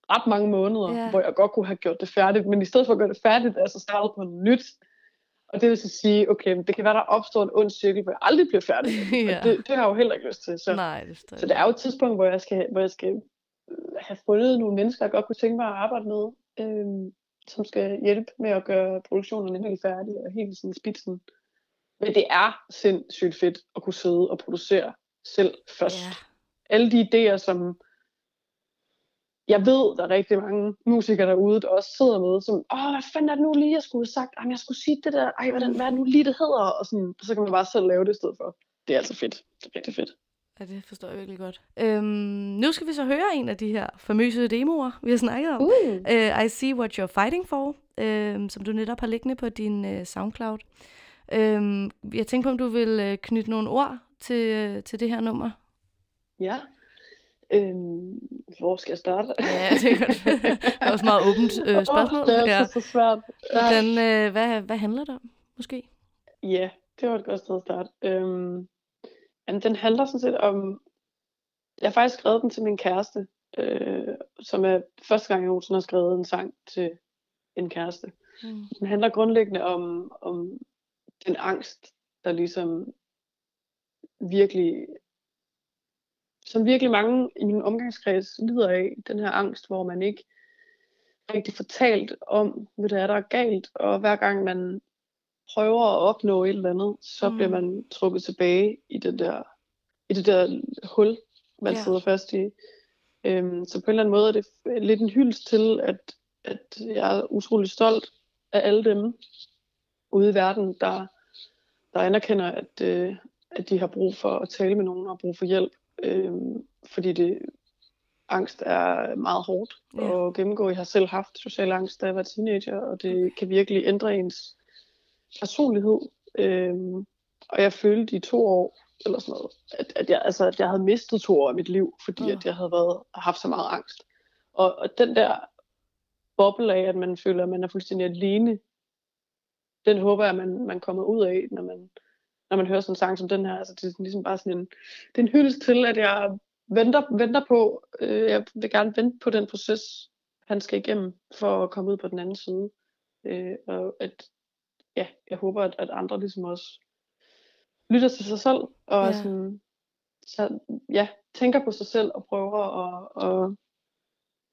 S6: ret mange måneder,
S3: Ja.
S6: hvor jeg godt kunne have gjort det færdigt, men i stedet for at gøre det færdigt, er jeg så startet på nyt. Og det vil så sige, okay, det kan være, der opstår en ond cirkel, hvor jeg aldrig bliver færdig.
S3: ja.
S6: Og det, det har jeg jo heller ikke lyst til. Så,
S3: Nej, det
S6: så det er jo et tidspunkt, hvor jeg skal, hvor jeg skal øh, have fundet nogle mennesker, jeg godt kunne tænke mig at arbejde med, øhm, som skal hjælpe med at gøre produktionen helt færdig og helt sådan spidsen. Men det er sindssygt fedt at kunne sidde og producere selv først.
S3: Ja.
S6: Alle de idéer, som jeg ved, der er rigtig mange musikere derude, der også sidder med, som, åh, hvad fanden er det nu lige, jeg skulle have sagt? Jamen, jeg skulle sige det der, ej, hvordan, hvad er det nu lige, det hedder? Og sådan, så kan man bare selv lave det i stedet for. Det er altså fedt. Det er rigtig fedt.
S3: Ja, det forstår jeg virkelig godt. Øhm, nu skal vi så høre en af de her famøse demoer, vi har snakket om.
S6: Uh.
S3: Uh, I See What You're Fighting For, uh, som du netop har liggende på din uh, SoundCloud. Um, jeg tænker på, om du vil uh, knytte nogle ord til, uh, til det her nummer.
S6: Ja. Øhm, hvor skal jeg starte?
S3: Ja, det er godt. Det er også meget åbent uh, spørgsmål.
S6: Oh, det er
S3: ja.
S6: altså så svært. Ja.
S3: Hvordan, uh, hvad, hvad handler det om, måske?
S6: Ja, det var et godt sted at starte. Øhm, den handler sådan set om... Jeg har faktisk skrevet den til min kæreste, øh, som er første gang, jeg nogensinde har skrevet en sang til en kæreste.
S3: Mm.
S6: Den handler grundlæggende om, om den angst, der ligesom virkelig, som virkelig mange i min omgangskreds lider af, den her angst, hvor man ikke rigtig fortalt om, hvad det er, der er galt, og hver gang man prøver at opnå et eller andet, så
S3: Mm.
S6: bliver man trukket tilbage i det der, i det der hul, man
S3: Ja.
S6: sidder fast i. Øhm, så på en eller anden måde er det lidt en hyldest til, at, at jeg er utrolig stolt af alle dem ude i verden, der, der anerkender, at, øh, at de har brug for at tale med nogen og brug for hjælp. Øhm, fordi det, angst er meget hårdt
S3: Ja.
S6: at gennemgå. Jeg har selv haft social angst, da jeg var teenager, og det kan virkelig ændre ens personlighed. Øhm, og jeg følte i to år, eller sådan noget, at, at, jeg, altså, at jeg havde mistet to år af mit liv, fordi
S3: Åh.
S6: at jeg havde været, haft så meget angst. Og, og den der boble af, at man føler, at man er fuldstændig alene, den håber jeg, man, man kommer ud af, når man, når man hører sådan en sang som den her. Altså, det er ligesom bare sådan en, det er en hyldest til, at jeg venter, venter på, øh, jeg vil gerne vente på den proces, han skal igennem, for at komme ud på den anden side. Øh, og at, ja, jeg håber, at, at andre ligesom også lytter til sig selv, og
S3: Ja.
S6: sådan, så, ja, tænker på sig selv, og prøver at, at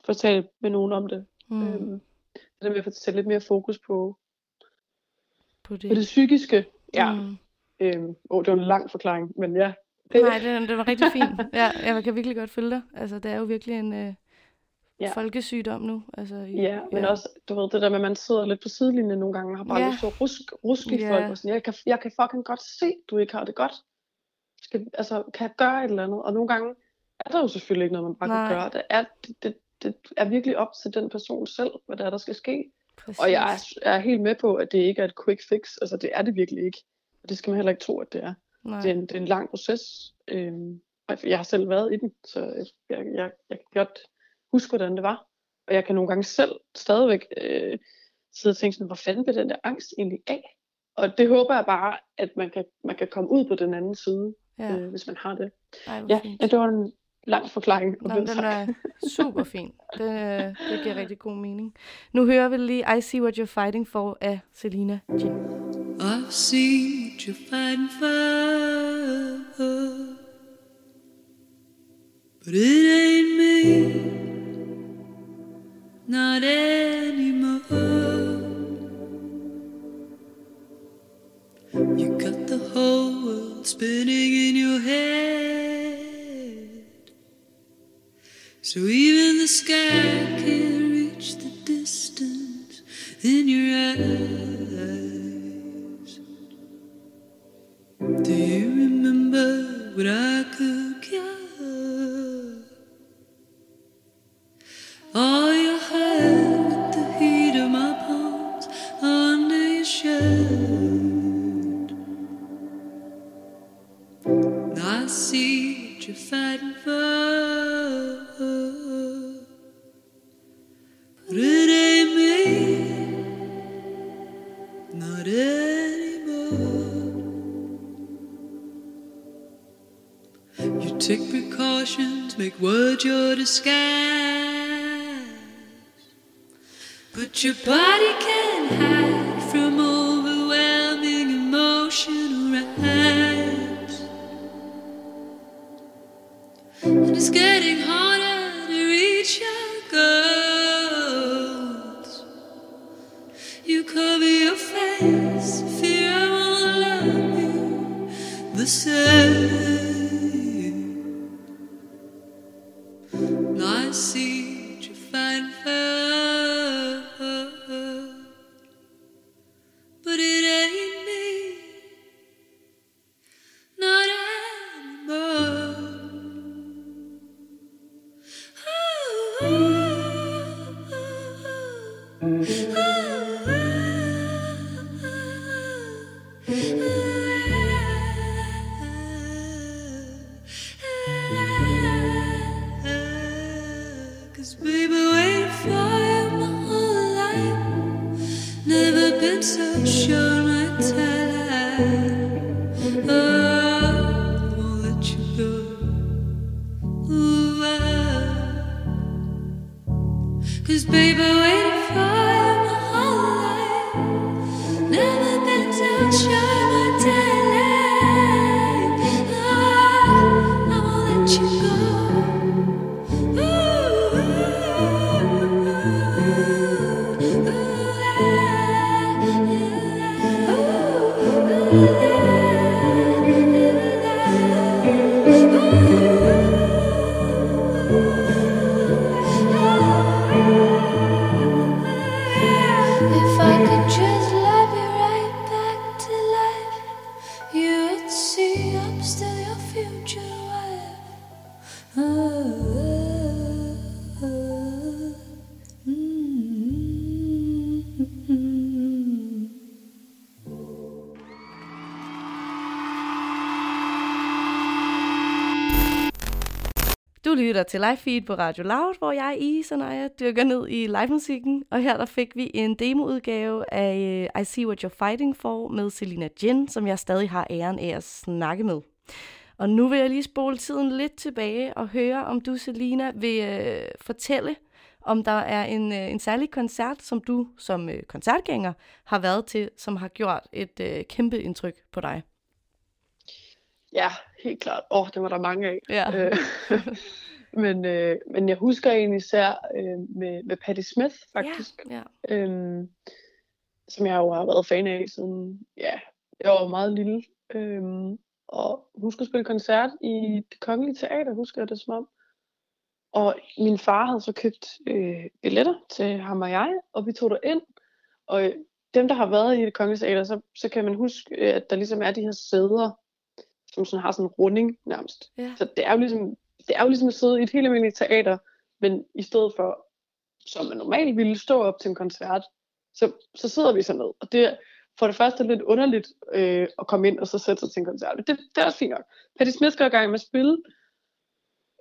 S6: fortælle med nogen om det. Mm. Øhm, det der med at få sætte lidt mere fokus på,
S3: På det.
S6: på det psykiske. Ja. Mm. Øhm, oh, det var en lang forklaring, men ja.
S3: Nej, det, det var rigtig fint. Ja, jeg kan virkelig godt følge dig. Altså, det er jo virkelig en øh,
S6: Ja.
S3: folkesygdom nu. Altså, i,
S6: Ja, men også, du ved, det der med, at man sidder lidt på sidelinjen nogle gange, og har bare
S3: Ja.
S6: lyst til at rusk, ruske i
S3: Ja.
S6: folk, og sådan, jeg kan, jeg kan fucking godt se, du ikke har det godt. Skal, altså, kan jeg gøre et eller andet? Og nogle gange er der jo selvfølgelig ikke noget, man bare
S3: Nej.
S6: kan gøre. Det er, det, det, det er virkelig op til den person selv, hvad der er, der skal ske.
S3: Præcis.
S6: Og jeg er, er helt med på, at det ikke er et quick fix. Altså, det er det virkelig ikke. Og det skal man heller ikke tro, at det er.
S3: Nej.
S6: Det er en, det er en lang proces. Og jeg har selv været i den, så jeg, jeg, jeg, kan godt huske, hvordan det var. Og jeg kan nogle gange selv stadigvæk øh, sidde og tænke sådan, hvor fanden blev den der angst egentlig af? Og det håber jeg bare, at man kan, man kan komme ud på den anden side,
S3: Ja,
S6: øh, hvis man har det.
S3: ej,
S6: Ja,
S3: fint.
S6: ja, det var en lang forklaring. og
S3: Nå, den
S6: tak.
S3: er super fin. Det, øh, det giver rigtig god mening. Nu hører vi lige I See What You're Fighting For af Selina Jin.
S7: I've seen you're fighting for, but it ain't me, not anymore. You got the whole world spinning in your head, so even the sky can't reach the distance in your eyes. Do you remember what I could take precautions, make words your disguise. But your body can't hide
S3: lytter til live feed på Radio Loud, hvor jeg, Is og Naja, dykker ned i live-musikken. Og her der fik vi en demoudgave af øh, I See What You're Fighting For med Selina Jin, som jeg stadig har æren af at snakke med. Og nu vil jeg lige spole tiden lidt tilbage og høre, om du, Selina, vil øh, fortælle, om der er en, øh, en særlig koncert, som du som øh, koncertgænger har været til, som har gjort et øh, kæmpe indtryk på dig.
S6: Ja, helt klart. Åh, oh, det var der mange af.
S3: Ja.
S6: Øh, Men, øh, men jeg husker egentlig især øh, med, med Patti Smith, faktisk.
S3: Ja,
S6: Øhm, som jeg jo har været fan af siden, ja, jeg var meget lille. Øhm, og hun skulle spille koncert i det kongelige teater, husker jeg det som om. Og min far havde så købt øh, billetter til ham og jeg, og vi tog der ind. Og øh, dem, der har været i det kongelige teater, så, så kan man huske, øh, at der ligesom er de her sæder, som sådan har sådan en runding nærmest.
S3: ja.
S6: Så det er jo ligesom, det er jo ligesom at sidde i et helt almindeligt teater, men i stedet for, som man normalt ville stå op til en koncert, så, så sidder vi så ned. Og det er for det første lidt underligt øh, at komme ind og så sætte sig til en koncert. Men det, det er også fint nok. Patti Smith går i gang med at spille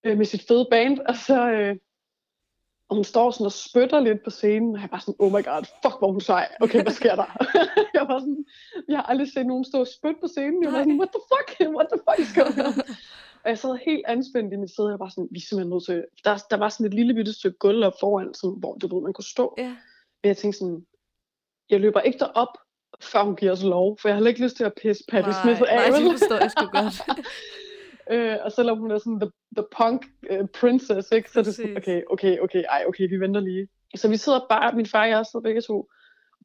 S6: øh, med sit fede band, og så øh, og hun står sådan og spytter lidt på scenen, og jeg var sådan, oh my god, fuck hvor hun sej. Okay, hvad sker der? jeg var sådan, jeg har aldrig set nogen stå og spytte på scenen. Jeg var sådan, what the fuck? What the fuck is going on? Og jeg sad helt anspændt i mit sæde, og jeg var sådan, vi er simpelthen nødt til, der, der var sådan et lille bitte stykke gulv op foran, sådan, hvor du ved, man kunne stå.
S3: Ja.
S6: Men jeg tænkte sådan, jeg løber ikke derop, før hun giver os lov, for jeg har ikke lyst til at pisse Patti Smith af.
S3: nej, det forstår jeg sgu godt.
S6: øh, og selvom hun er sådan the, the punk uh, princess, ikke, så er det sådan,
S3: Præcis.
S6: okay, okay, okay, ej, okay, vi venter lige. Så vi sidder bare, min far og jeg sidder begge to,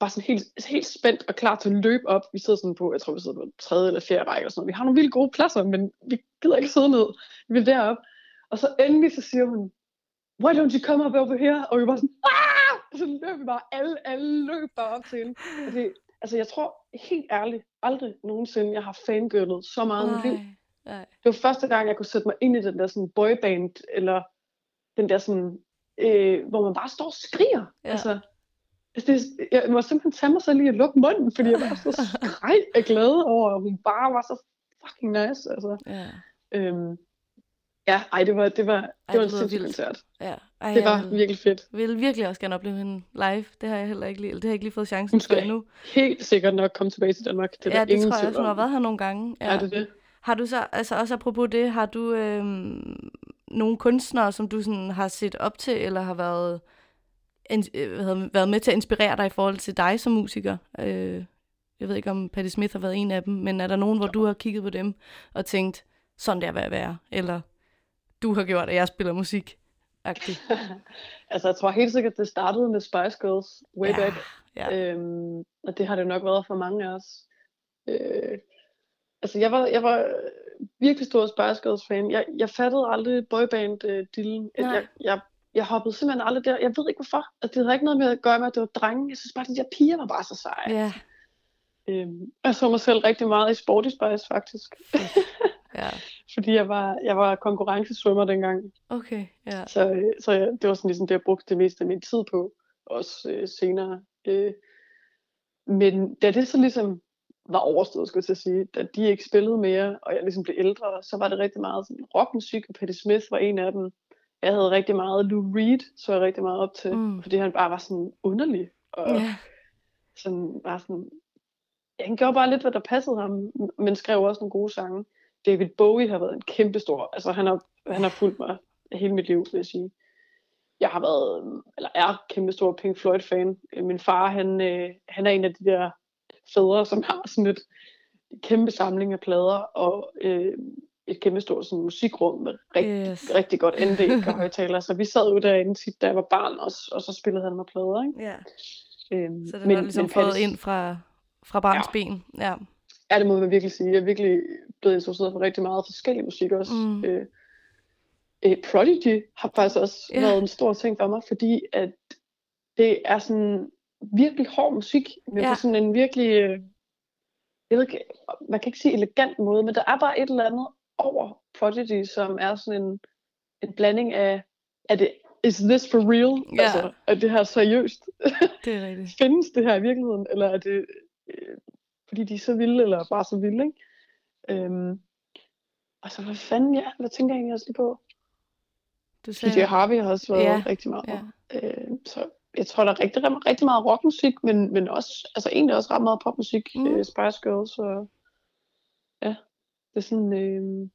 S6: bare sådan helt, helt spændt og klar til at løbe op. Vi sidder sådan på, jeg tror vi sidder på tredje eller fjerde række og sådan noget. Vi har nogle vildt gode pladser, men vi gider ikke sidde ned. Vi vil derop. Og så endelig så siger hun, why don't you come up over here? Og vi var sådan, ah! Og så løb vi bare, alle, alle løb bare op til hende. Og det, altså jeg tror helt ærligt, aldrig nogensinde, jeg har fangirlet så meget i mit liv.
S3: Nej.
S6: Det var første gang, jeg kunne sætte mig ind i den der sådan boyband, eller den der sådan, øh, hvor man bare står og skriger.
S3: Ja.
S6: Altså, altså det, jeg må simpelthen tage mig selv lige at lukke munden, fordi jeg var så skreg af glæde over, at hun bare var så fucking nice. Altså,
S3: Ja.
S6: øhm, ja, ej, det var, det var, det
S3: Ej,
S6: var
S3: det
S6: en sindssyg koncert.
S3: Ja. Ej,
S6: Det var
S3: jeg vil,
S6: virkelig fedt.
S3: vil virkelig også gerne opleve hende live. Det har jeg heller ikke lige, det har jeg ikke lige fået chancen
S6: Hun
S3: for endnu.
S6: helt sikkert nok komme tilbage til Danmark. Det er
S3: ja, det
S6: ingen
S3: tror jeg. Hun har været her nogle gange.
S6: Ja, det er det.
S3: Har du så, altså også apropos det, har du øhm, nogle kunstnere, som du sådan har set op til, eller har været, in, øh, været med til at inspirere dig i forhold til dig som musiker? Øh, jeg ved ikke, om Patti Smith har været en af dem, men er der nogen, hvor du har kigget på dem og tænkt, sådan der vil jeg være, eller du har gjort, at jeg spiller musik?
S6: Altså, jeg tror helt sikkert, det startede med Spice Girls way
S3: Ja,
S6: back.
S3: ja.
S6: Øhm, og det har det nok været for mange af os. Øh, altså, jeg var, jeg var virkelig stor Spice Girls fan. Jeg, jeg fattede aldrig boyband øh. Jeg, jeg, jeg, hoppede simpelthen aldrig der. Jeg ved ikke hvorfor. Altså, det havde ikke noget med at gøre med, at det var drenge. Jeg synes bare, at de der piger var bare så seje.
S3: Ja,
S6: Øhm, jeg så mig selv rigtig meget i Sporty Spice, faktisk.
S3: ja.
S6: Fordi jeg var, jeg var konkurrencesvømmer dengang.
S3: Okay, ja.
S6: Så, så jeg, det var sådan ligesom det, jeg brugte det meste af min tid på, også øh, senere. Øh. Men da det så ligesom var overstået, skulle jeg sige, da de ikke spillede mere, og jeg ligesom blev ældre, så var det rigtig meget sådan rockmusik, og Patti Smith var en af dem. Jeg havde rigtig meget Lou Reed, så jeg rigtig meget op til,
S3: Mm.
S6: fordi han bare var sådan underlig, og
S3: Ja,
S6: sådan, bare sådan, ja, han gjorde bare lidt, hvad der passede ham, men skrev også nogle gode sange. David Bowie har været en kæmpe stor, altså han har, han har fulgt mig hele mit liv, vil jeg sige. Jeg har været, eller er kæmpe stor Pink Floyd fan. Min far, han, øh, han er en af de der fædre, som har sådan et kæmpe samling af plader, og øh, et kæmpe stort sådan, musikrum med rigtig,
S3: Yes.
S6: rigtig godt anlæg og højtaler. Så vi sad jo derinde tit, da jeg var barn også, og så spillede han med plader. Ikke?
S3: ja.
S6: Øhm,
S3: Så den er ligesom fået
S6: Pattis-
S3: ind fra, fra barns ja. ben. Ja.
S6: Ja, det må man virkelig sige. Jeg er virkelig blevet introduceret for rigtig meget forskellig musik også.
S3: Mm.
S6: Øh, øh, Prodigy har faktisk også
S3: ja.
S6: været en stor ting for mig, fordi at det er sådan virkelig hård musik, men
S3: Ja.
S6: på sådan en virkelig, øh, jeg ved ikke, man kan ikke sige elegant måde, men der er bare et eller andet over Prodigy, som er sådan en, en blanding af, er det, is this for real?
S3: Ja.
S6: Altså, er det her seriøst?
S3: Det er rigtigt.
S6: findes det her i virkeligheden, eller er det øh, fordi de er så vilde, eller bare så vilde, ikke? Øhm, og så hvad fanden, ja, hvad tænker jeg egentlig også lige på?
S3: Du
S6: DJ Harvey har også været
S3: Ja,
S6: rigtig meget.
S3: ja.
S6: Øh, så jeg tror, der er rigtig, rigtig meget rockmusik, men, men også, altså egentlig også ret meget popmusik.
S3: Mm.
S6: Øh, Spice Girls, og det er sådan, øh,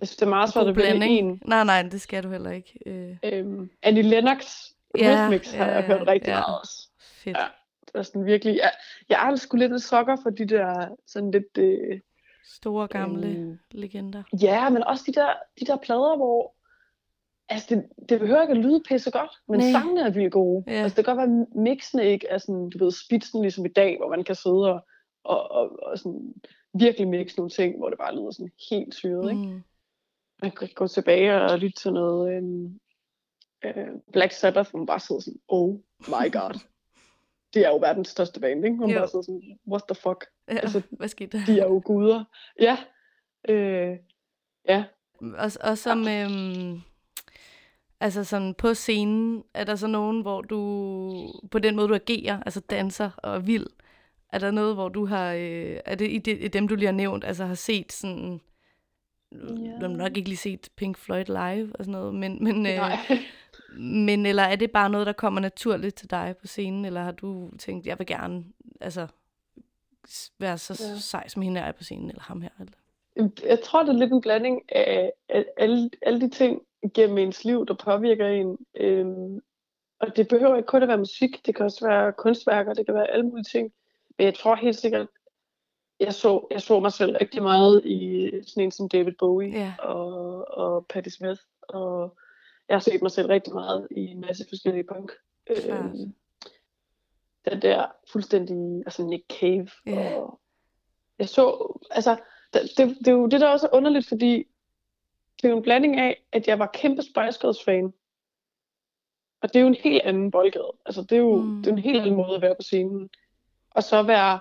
S6: jeg synes, det er meget svært at vælge en.
S3: Nej, nej, det skal du heller ikke. Øh,
S6: Øhm, Annie Lennox
S3: Ja,
S6: Rhythmics har
S3: ja,
S6: jeg hørt rigtig
S3: ja.
S6: meget også.
S3: fedt.
S6: Ja. Det er sådan virkelig, jeg, jeg er sgu lidt en sokker for de der sådan lidt, øh,
S3: Store gamle
S6: Øhm,
S3: legender.
S6: ja, men også de der, de der plader, hvor altså det, det behøver ikke at lyde pisse godt, men
S3: Nej.
S6: sangene er vildt gode.
S3: Ja.
S6: Altså det kan godt være, at mixene ikke er sådan, du ved, spidsen ligesom i dag, hvor man kan sidde og, og, og, og sådan virkelig mixe nogle ting, hvor det bare lyder sådan helt syret, ikke?
S3: Mm.
S6: Man kan gå tilbage og lytte til noget øhm, øh, Black Sabbath, hvor man bare sidder sådan, oh my god. Det er jo verdens største band, ikke? Hvor man
S3: Jo.
S6: bare sidder sådan, what the fuck?
S3: Ja,
S6: Altså,
S3: hvad skete der?
S6: De er jo guder. Ja. Øh, ja.
S3: Og, og som, øhm, altså sådan på scenen, er der så nogen, hvor du, på den måde du agerer, altså danser og er vild, er der noget, hvor du har, øh, er det i, det i dem, du lige har nævnt, altså har set sådan,
S6: Ja.
S3: du har nok ikke lige set Pink Floyd live og sådan noget, men, men, øh, men eller er det bare noget, der kommer naturligt til dig på scenen, eller har du tænkt, jeg vil gerne, altså, være så
S6: Ja.
S3: sej som hende er på scenen, eller ham her, eller?
S6: Jeg tror, det er lidt en blanding af, af alle, alle de ting gennem ens liv, der påvirker en. Øhm, og det behøver ikke kun at være musik, det kan også være kunstværker, det kan være alle mulige ting. Men jeg tror helt sikkert, jeg så, jeg så mig selv rigtig meget i sådan en som David Bowie
S3: Ja.
S6: og, og Patti Smith. Og jeg har set mig selv rigtig meget i en masse forskellige punk. Øhm, den der fuldstændig, altså Nick Cave.
S3: Ja.
S6: Og jeg så, altså, det, det, det er jo det, der også er underligt, fordi det er jo en blanding af, at jeg var kæmpe Spice Girls fan. Og det er jo en helt anden boldgade. Altså, det er jo
S3: mm.
S6: det er en helt anden måde at være på scenen. Og så være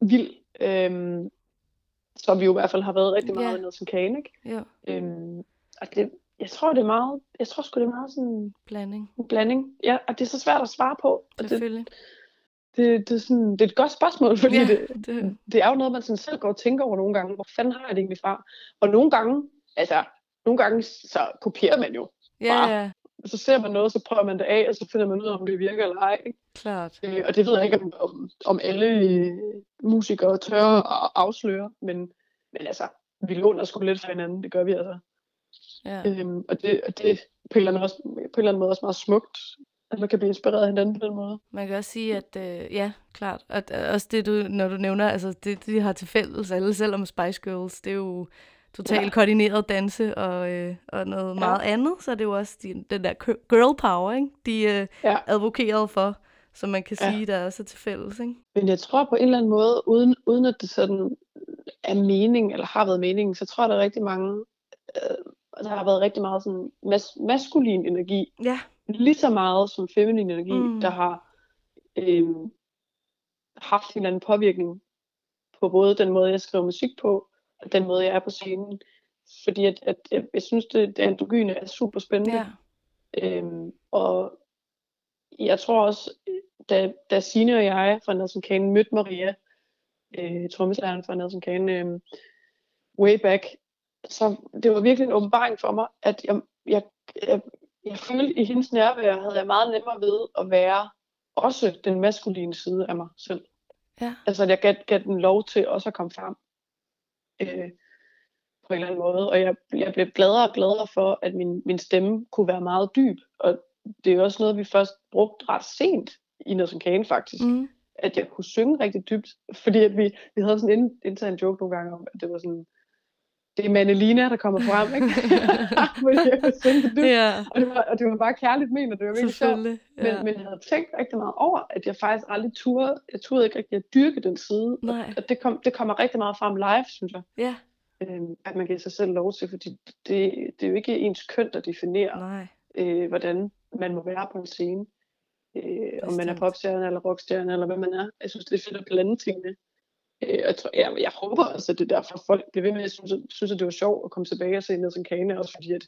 S6: vild, øhm, som vi jo i hvert fald har været rigtig meget
S3: Ja.
S6: yeah. noget som Kane, ikke?
S3: Ja,
S6: Øhm, og det, jeg tror, det er meget, jeg tror sgu, det er meget sådan
S3: blanding,
S6: en blanding. Ja, og det er så svært at svare på. Og det,
S3: selvfølgelig.
S6: det, det, er sådan, det er et godt spørgsmål, fordi
S3: Ja,
S6: ja, det,
S3: det,
S6: det er jo noget, man sådan selv går og tænker over nogle gange. Hvor fanden har jeg det egentlig fra? Og nogle gange, altså, nogle gange så kopierer man jo.
S3: ja,
S6: bare-
S3: ja,
S6: Så ser man noget, så prøver man det af, og så finder man ud af, om det virker eller ej.
S3: klart.
S6: Øh, og det ved jeg ikke, om, om, om alle øh, musikere tør at afsløre, men, men altså, vi låner sgu lidt fra hinanden, det gør vi altså.
S3: Ja.
S6: Øhm, og det, og det på en, eller anden også, på en eller anden måde også meget smukt, at man kan blive inspireret af hinanden på den måde.
S3: Man kan også sige, at øh, ja, klart. Og øh, også det, du, når du nævner, altså det, de har til fælles alle, selvom Spice Girls, det er jo totalt ja. Koordineret danse og, øh, og noget ja. meget andet, så er det jo også de, den der girl power, ikke? de øh,
S6: Ja.
S3: advokerede for, som man kan
S6: Ja.
S3: sige, der også er til fælles. Ikke?
S6: Men jeg tror på en eller anden måde, uden, uden at det sådan er mening, eller har været mening, så tror jeg, der er rigtig mange, øh, der har været rigtig meget sådan mas- maskulin energi,
S3: Ja,
S6: lige så meget som feminin energi,
S3: Mm.
S6: der har øh, haft en eller anden påvirkning på både den måde, jeg skriver musik på, den måde, jeg er på scenen. Fordi at, at jeg, jeg synes, det, det androgyne er super spændende.
S3: ja,
S6: Øhm, og jeg tror også, da, da Signe og jeg fra Nelson Kane mødte Maria, øh, trommeslageren fra Nelson Kane, øh, way back, så det var virkelig en åbenbaring for mig, at jeg, jeg, jeg, jeg følte i hendes nærvær, havde jeg meget nemmere ved at være også den maskuline side af mig selv.
S3: Ja.
S6: Altså, at jeg gav, gav den lov til også at komme frem. Øh, på en eller anden måde. Og jeg, jeg blev gladere og gladere for, at min, min stemme kunne være meget dyb. Og det er jo også noget, vi først brugte ret sent i Nelson Kane faktisk. Mm. At jeg kunne synge rigtig dybt. Fordi at vi, vi havde sådan en intern joke nogle gange om, at det var sådan, det er Manelina, der kommer frem, ikke? Fordi
S3: ja,
S6: Og det, var, og det var bare kærligt ment, og det var virkelig sjovt.
S3: selvfølgelig.
S6: Men,
S3: Ja.
S6: men jeg havde tænkt rigtig meget over, at jeg faktisk aldrig turde, jeg turde ikke rigtig at dyrke den side.
S3: Nej.
S6: Og, og det, kom, det kommer rigtig meget frem live, synes jeg.
S3: Ja,
S6: Øhm, at man giver sig selv lov til, fordi det, det er jo ikke ens køn, der definerer,
S3: nej,
S6: øh, hvordan man må være på en scene. Øh, om man er popstjerne eller rockstjerne, eller hvad man er. Jeg synes, det er fedt at blande tingene. Øh, jeg, tror, jeg, jeg håber også, at det er derfor, folk bliver ved med, at synes, synes, at det var sjovt at komme tilbage og se Nelson Kane, også fordi at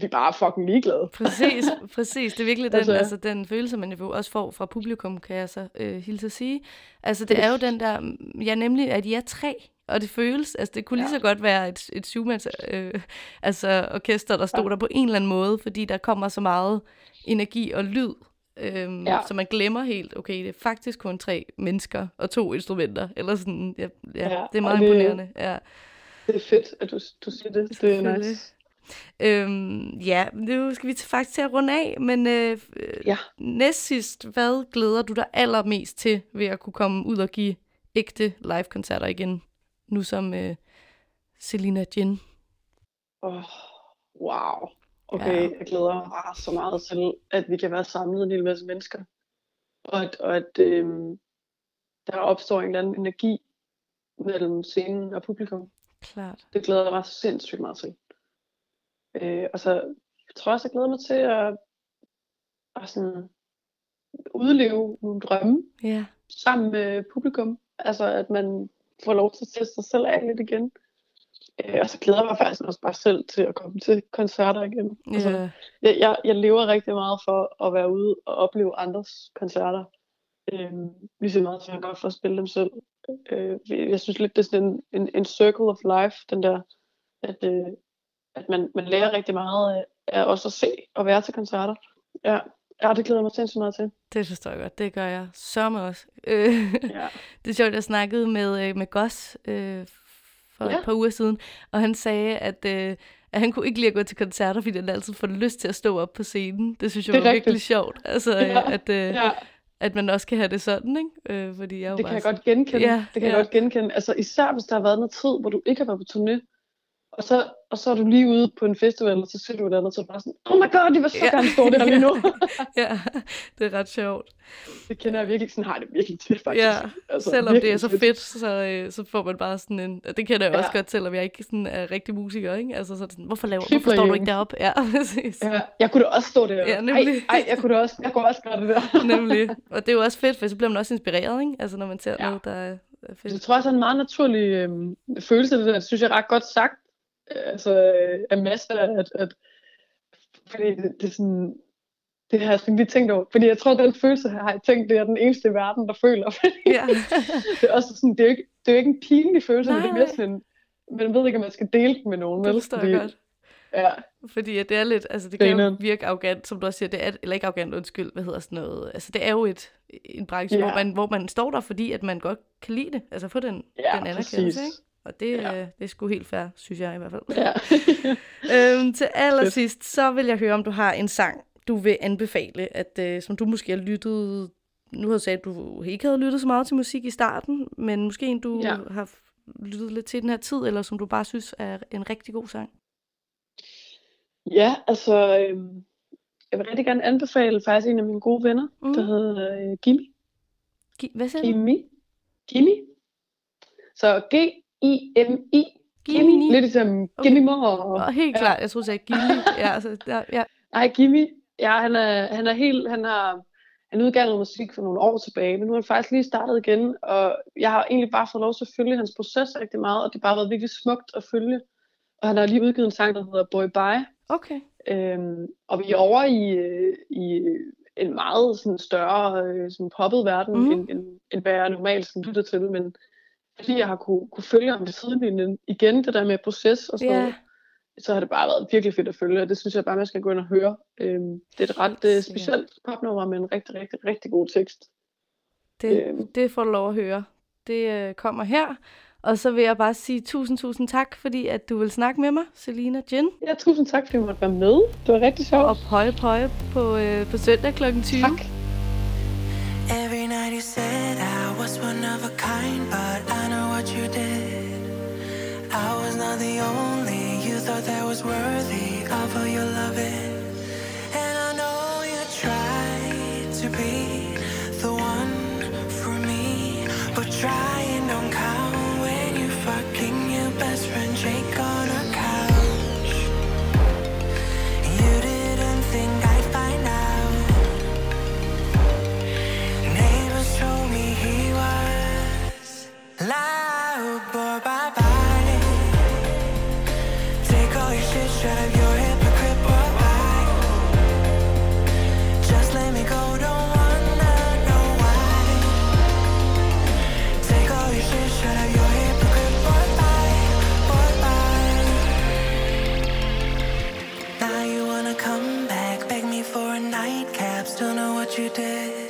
S6: vi bare er fucking ligeglade.
S3: Præcis, præcis. Det er virkelig den, altså,
S6: Altså-
S3: den følelse, man jo også får fra publikum, kan jeg så øh, hilse at sige. Altså, det er jo den der, ja, nemlig, at I er tre, og det føles, altså det kunne lige
S6: Ja.
S3: så godt være et, et syvmands øh, altså, orkester, der stod
S6: Ja.
S3: der på en eller anden måde, fordi der kommer så meget energi og lyd, øhm, ja. Så man glemmer helt, okay, det er faktisk kun tre mennesker og to instrumenter, eller sådan, ja, ja, ja det er meget
S6: det-
S3: imponerende. Ja.
S6: Det er fedt, at du, du siger det. Det er nice.
S3: Øhm, ja, nu skal vi til, faktisk til at runde af, men øh, øh,
S6: Ja.
S3: næst sidst, hvad glæder du dig allermest til ved at kunne komme ud og give ægte live-koncerter igen, nu som øh, Selina Jin?
S6: Oh, wow. Okay,
S3: Ja.
S6: jeg glæder mig bare så meget til, at vi kan være samlet en hel masse mennesker. Og at, og at øhm, der opstår en eller anden energi mellem scenen og publikum.
S3: Klart.
S6: Det glæder jeg mig sindssygt meget til. Øh, og så jeg tror også, jeg glæder mig til at, at sådan, udleve nogle drømme
S3: Ja.
S6: sammen med publikum. Altså, at man får lov til at teste sig selv af lidt igen. Øh, og så glæder jeg mig faktisk også bare selv til at komme til koncerter igen. Altså,
S3: Ja.
S6: jeg, jeg, jeg lever rigtig meget for at være ude og opleve andres koncerter. Øhm, lige så meget som jeg godt for at spille dem selv. Øh, jeg synes lidt, det er sådan en, en, en circle of life, den der, at, øh, at man, man lærer rigtig meget af, også at se og være til koncerter. Ja, ja det glæder jeg mig sindssygt meget til.
S3: Det forstår jeg godt. Det gør jeg sørme også. Øh,
S6: Ja.
S3: det er sjovt, jeg snakkede med, øh, med Goss øh, for ja. Et par uger siden, og han sagde, at, øh, at han kunne ikke lide at gå til koncerter, fordi han altid får lyst til at stå op på scenen. Det synes jeg
S6: Det
S3: var virkelig
S6: rigtigt.
S3: sjovt. Altså,
S6: Ja,
S3: at, øh,
S6: Ja,
S3: at man også kan have det sådan, ikke? Øh, fordi jeg
S6: det kan jeg
S3: sådan-
S6: godt genkende.
S3: Ja,
S6: det kan
S3: ja.
S6: jeg godt genkende. Altså især hvis der har været noget tid, hvor du ikke har været på turné, og så, og så er du lige ude på en festival, og så ser du et andet, så er du bare sådan, oh my god, de vil så
S3: Ja.
S6: gerne stå der lige nu.
S3: ja, det er ret sjovt.
S6: det kender jeg virkelig, sådan har jeg det virkelig tit faktisk.
S3: Ja,
S6: altså,
S3: Selvom det er så fedt, så, øh, så får man bare sådan en... Det kender jeg også
S6: Ja.
S3: godt, selvom jeg ikke sådan er rigtig musiker, ikke? Altså, så det sådan, hvorfor, laver, hvorfor står du ikke deroppe? Ja, præcis.
S6: Ja, jeg kunne da også stå der.
S3: Ja, nemlig.
S6: Ej, ej, jeg kunne da også, jeg kunne også gøre det der.
S3: Nemlig. Og det er jo også fedt, for så bliver man også inspireret, ikke? Altså, når man ser
S6: Ja.
S3: noget, der er, fedt.
S6: Jeg tror også, det er en meget naturlig øhm, følelse, det der. Det synes jeg er ret godt sagt. Øh, Altså, øh, af masser af, at, at fordi det, det er sådan, det har jeg sådan lige tænkt over. Fordi jeg tror, den følelse har jeg tænkt, det er den eneste i verden, der føler. Fordi
S3: Ja.
S6: det er også sådan, det er jo ikke, det er jo ikke en pinlig følelse, men det er
S3: Nej.
S6: mere sådan man ved ikke, om man skal dele den med nogen.
S3: Det forstår jeg godt.
S6: Ja,
S3: Fordi at det er lidt, altså det kan jo
S6: Grineren.
S3: virke arrogant, som du også siger, det er, eller ikke arrogant, undskyld, hvad hedder sådan noget, altså det er jo et, en branche,
S6: Ja.
S3: hvor, man, hvor man står der, fordi at man godt kan lide det, altså få den,
S6: ja
S3: den
S6: præcis.
S3: anerkendelse, ikke? Og det,
S6: Ja.
S3: ja. det er sgu helt fair, synes jeg i hvert fald.
S6: Ja.
S3: øhm, til allersidst, så vil jeg høre, om du har en sang, du vil anbefale, at, øh, som du måske har lyttet... Nu har du sagt, at du ikke havde lyttet så meget til musik i starten, men måske en, du
S6: Ja.
S3: har lyttet lidt til den her tid, eller som du bare synes er en rigtig god sang.
S6: Ja, altså, øhm, jeg vil rigtig gerne anbefale faktisk en af mine gode venner,
S3: Mm.
S6: der hedder øh, Gimmi.
S3: Gi- Hvad siger?
S6: Gimmi. Gimmi. Så G-I-M-I.
S3: Gimmi.
S6: Gimmi. Lidt ligesom
S3: Okay.
S6: Gimmi Mor.
S3: Og helt
S6: Ja.
S3: klart, jeg troede, du sagde Gimli. ja, altså, der, ja.
S6: Nej, Gimmi. Ja, han er, han er helt, han har, han udgav noget musik for nogle år tilbage, men nu er han faktisk lige startet igen, og jeg har egentlig bare fået lov til at følge hans proces rigtig meget, og det har bare været virkelig smukt at følge. Og han har lige udgivet en sang, der hedder Boy Bye,
S3: Okay.
S6: Øhm, og vi er over i, øh, i en meget sådan, større øh, sådan poppet verden, mm. end, end, end hvad jeg normalt sådan, lytter til. Men fordi jeg har kunne, kunne følge ham ved sidelinjen igen, det der med proces og sådan
S3: Ja.
S6: noget, så har det bare været virkelig fedt at følge, og det synes jeg bare, man skal gå ind og høre. Øhm, det er et ret øh, specielt popnummer med en rigtig, rigtig, rigtig god tekst.
S3: Det,
S6: Øhm.
S3: det får du lov at høre. Det øh, kommer her. Og så vil jeg bare sige tusind, tusind tak, fordi at du vil snakke med mig, Selina Jen.
S6: Ja, tusind tak, fordi du måtte være med. Det var rigtig sjovt.
S3: Og pøje pøje på, øh, på søndag kl. 20.
S6: Tak.
S4: Every night you said I was one of a kind, but I know what you did. I was not the only you thought that was worthy of all your loving. And I know you tried to be the one for me, but trying don't count still know what you did.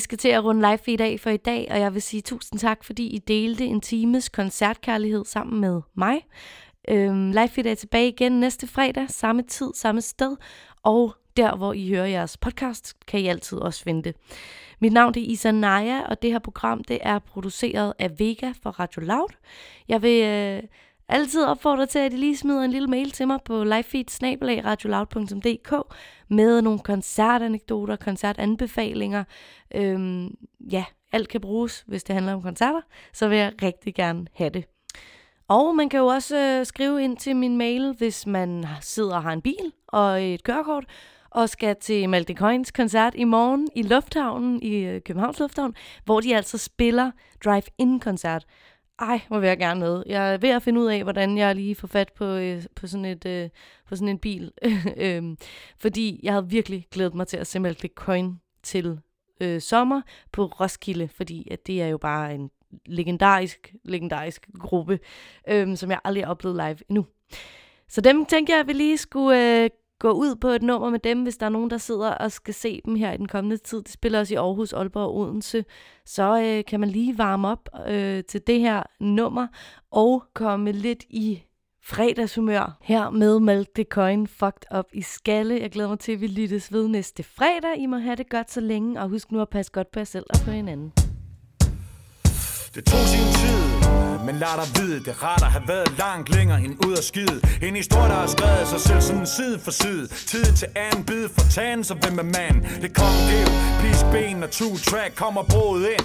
S3: Skal til at runde live feed af for i dag, og jeg vil sige tusind tak, fordi I delte en times koncertkærlighed sammen med mig. Øhm, live feed er tilbage igen næste fredag, samme tid, samme sted, og der, hvor I hører jeres podcast, kan I altid også finde det. Mit navn er Isa Naja, og det her program det er produceret af Vega for Radio Loud. Jeg vil øh, altid opfordre til, at I lige smider en lille mail til mig på livefeed.radioloud.dk med nogle koncertanekdoter, koncertanbefalinger. Øhm, ja, alt kan bruges, hvis det handler om koncerter, så vil jeg rigtig gerne have det. Og man kan jo også øh, skrive ind til min mail, hvis man sidder og har en bil og et kørekort, og skal til Malte Coins koncert i morgen i Lufthavnen, i øh, Københavns Lufthavn, hvor de altså spiller drive-in-koncert. Ej, hvor vil jeg gerne med. Jeg er ved at finde ud af, hvordan jeg lige får fat på, øh, på, sådan, et, øh, på sådan en bil. øhm, fordi jeg havde virkelig glædet mig til at se Malte Coin til øh, sommer på Roskilde, fordi at det er jo bare en legendarisk, legendarisk gruppe, øhm, som jeg aldrig har oplevet live endnu. Så dem tænker jeg, at vi lige skulle øh, gå ud på et nummer med dem, hvis der er nogen, der sidder og skal se dem her i den kommende tid. De spiller også i Aarhus, Aalborg og Odense. Så øh, kan man lige varme op øh, til det her nummer og komme lidt i fredagshumør her med Malte Coin Fucked Up i Skalle. Jeg glæder mig til, at vi lyttes ved næste fredag. I må have det godt så længe, og husk nu at passe godt på jer selv og på hinanden.
S8: Det tog sin tid, men lad dig vide, det rart at have været langt længere end ud af skide. En historie, der har skrevet sig selv sådan side for side. Tid til anden bid for tagen, så hvem er mand? Det kom det pisk ben og two track kommer broet ind.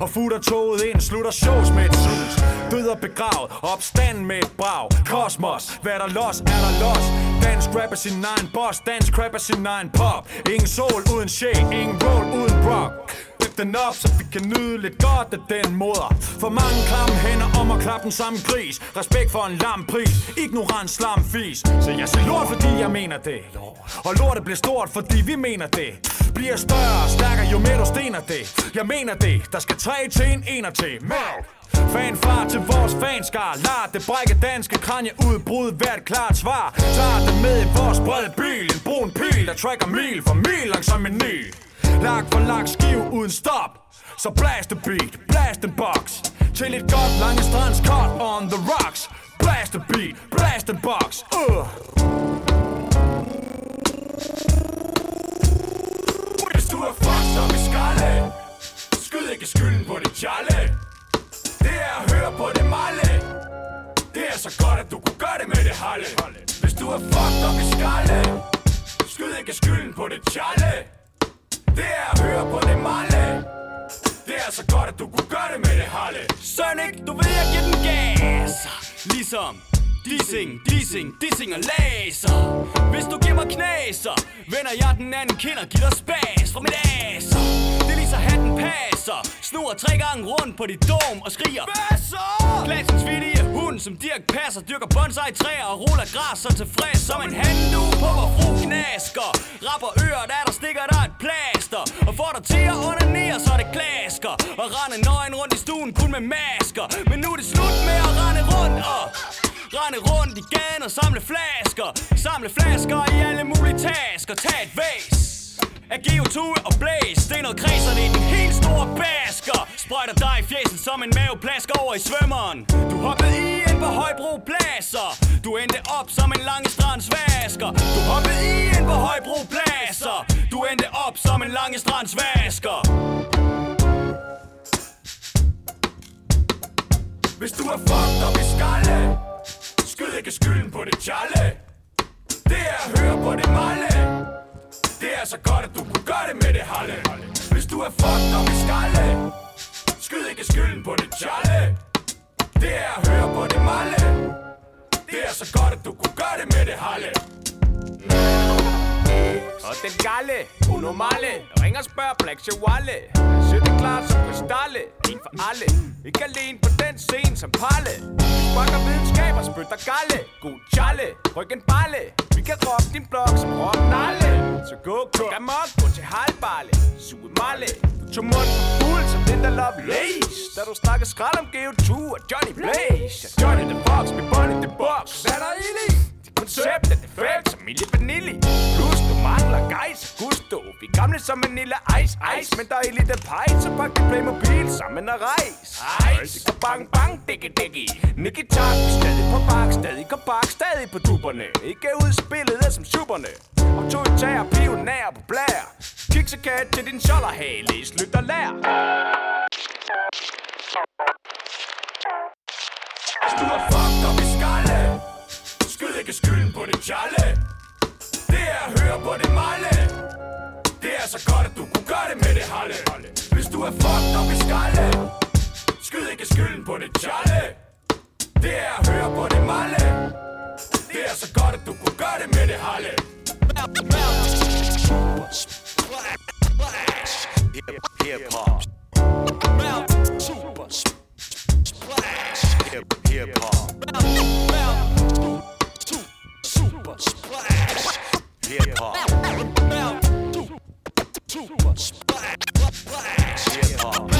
S8: Og futter toget ind, slutter shows med et sus. Død og begravet, opstand med et brag. Kosmos, hvad er der los, er der los. Dansk rap er sin egen boss, dansk rap er sin egen pop. Ingen sol uden shake, ingen roll uden rock. Dip den op, så vi kan nyde lidt godt af den moder. For mange klamme hænder om at klappe den samme gris. Respekt for en lam pris, ignorant slam fis. Så jeg siger lort, fordi jeg mener det. Og lortet bliver stort, fordi vi mener det. Bliver større og stærkere, jo mere du stener det. Jeg mener det, der skal tre til en ener til. Mærk Fanfar til vores fanskar. Lad det brække danske kranje udbrud Hvert klart svar. Tager det med i vores brede bil. En brun pil, der tracker mil for mil langsom en ny. Lag for lag skiv uden stop. Så blast the beat, blast the box. Til et godt lange strands cut on the rocks. Blast the beat, blast the box. Uh. Hvis du er fuck som i skalle. Skyd ikke skylden på dit challe Det er at høre på det malle. Det er så godt at du kunne gøre det med det halle Hvis du er fucked up i skalle. Skyd ikke skylden på det challe det er at høre på det malle. Det er så godt, at du kunne gøre det med det halle. Sonic, du ved, jeg giver den gas. Ligesom Dissing, dissing, dissing og laser. Hvis du giver mig knaser Vender jeg den anden kind og giver dig spas fra mit aser. Det er lige så hatten passer. Snur tre gange rundt på dit dom og skriger Basser! Klassens vittige hund som Dirk passer Dyrker bonsai træer og ruller græs så tilfreds Som en handu på hvor fru knasker Rapper ører, der der stikker der et master Og får dig til at onanere, så det klasker Og rende nøgen rundt i stuen kun med masker. Men nu er det slut med at rende rundt og Rende rundt i gaden og samle flasker. Samle flasker i alle mulige tasker. Tag et væs af CO2 og blæs. Det er noget kredser, det er den helt store basker. Sprøjter dig i fjesen som en maveplask over i svømmeren. Du hoppede i en på Højbro Pladser Du endte op som en Langestrands vasker. Du hoppede i en på Højbro Pladser du endte op som en lange strandsvasker. Hvis du er fucked op i skalle Skyd ikke skylden på det challe Det er at høre på det malle. Det er så godt, at du kunne gøre det med det halle Hvis du er fucked op i skalle Skyd ikke skylden på det challe Det er at høre på det malle. Det er så godt, at du kunne gøre det med det halle og den galle, unormale Ring og spørg Black Chihuahua. Sæt det klart som kristalle En for alle. Ikke alene på den scene som Palle. Vi sparker videnskab og spytter galle God challe, ryk en balle Vi kan rock din blok som rock nalle Så gå, gå amok, gå til halvballe. Suge malle Du tog munden fuld som den der love lace. Da du snakker skrald om Geo 2 og Johnny Blaze. Johnny the Fox vi Bonnie the Box. Hvad er der i? det?
S9: Konceptet er defekt som Milli Vanilli Plus du mangler gejs. Gusto Vi er gamle som lille ice. Ice. Men der er lidt pej Så pak dit Playmobil sammen og rejs. Ice Bang bang diggy diggy Nicky Tak Stadig på bak Stadig på bak Stadig på tuberne Ikke udspillet er som superne. Autoritær pioner på blær Kiksekat til din skolderhale Slyt og lær. Hvis du er fucked skalle lægge skylden på det challe Det er at høre på det malle. Det er så godt, at du kunne gøre det med det halle Hvis du er fucked op i skalle Skyd ikke skylden på det challe Det er at høre på det malle. Det er så godt, at du kunne gøre det med det halle
S8: Hip hop. Super splash. Hip hip hop. Super splash. Hip hop. Super splash. Hip hop.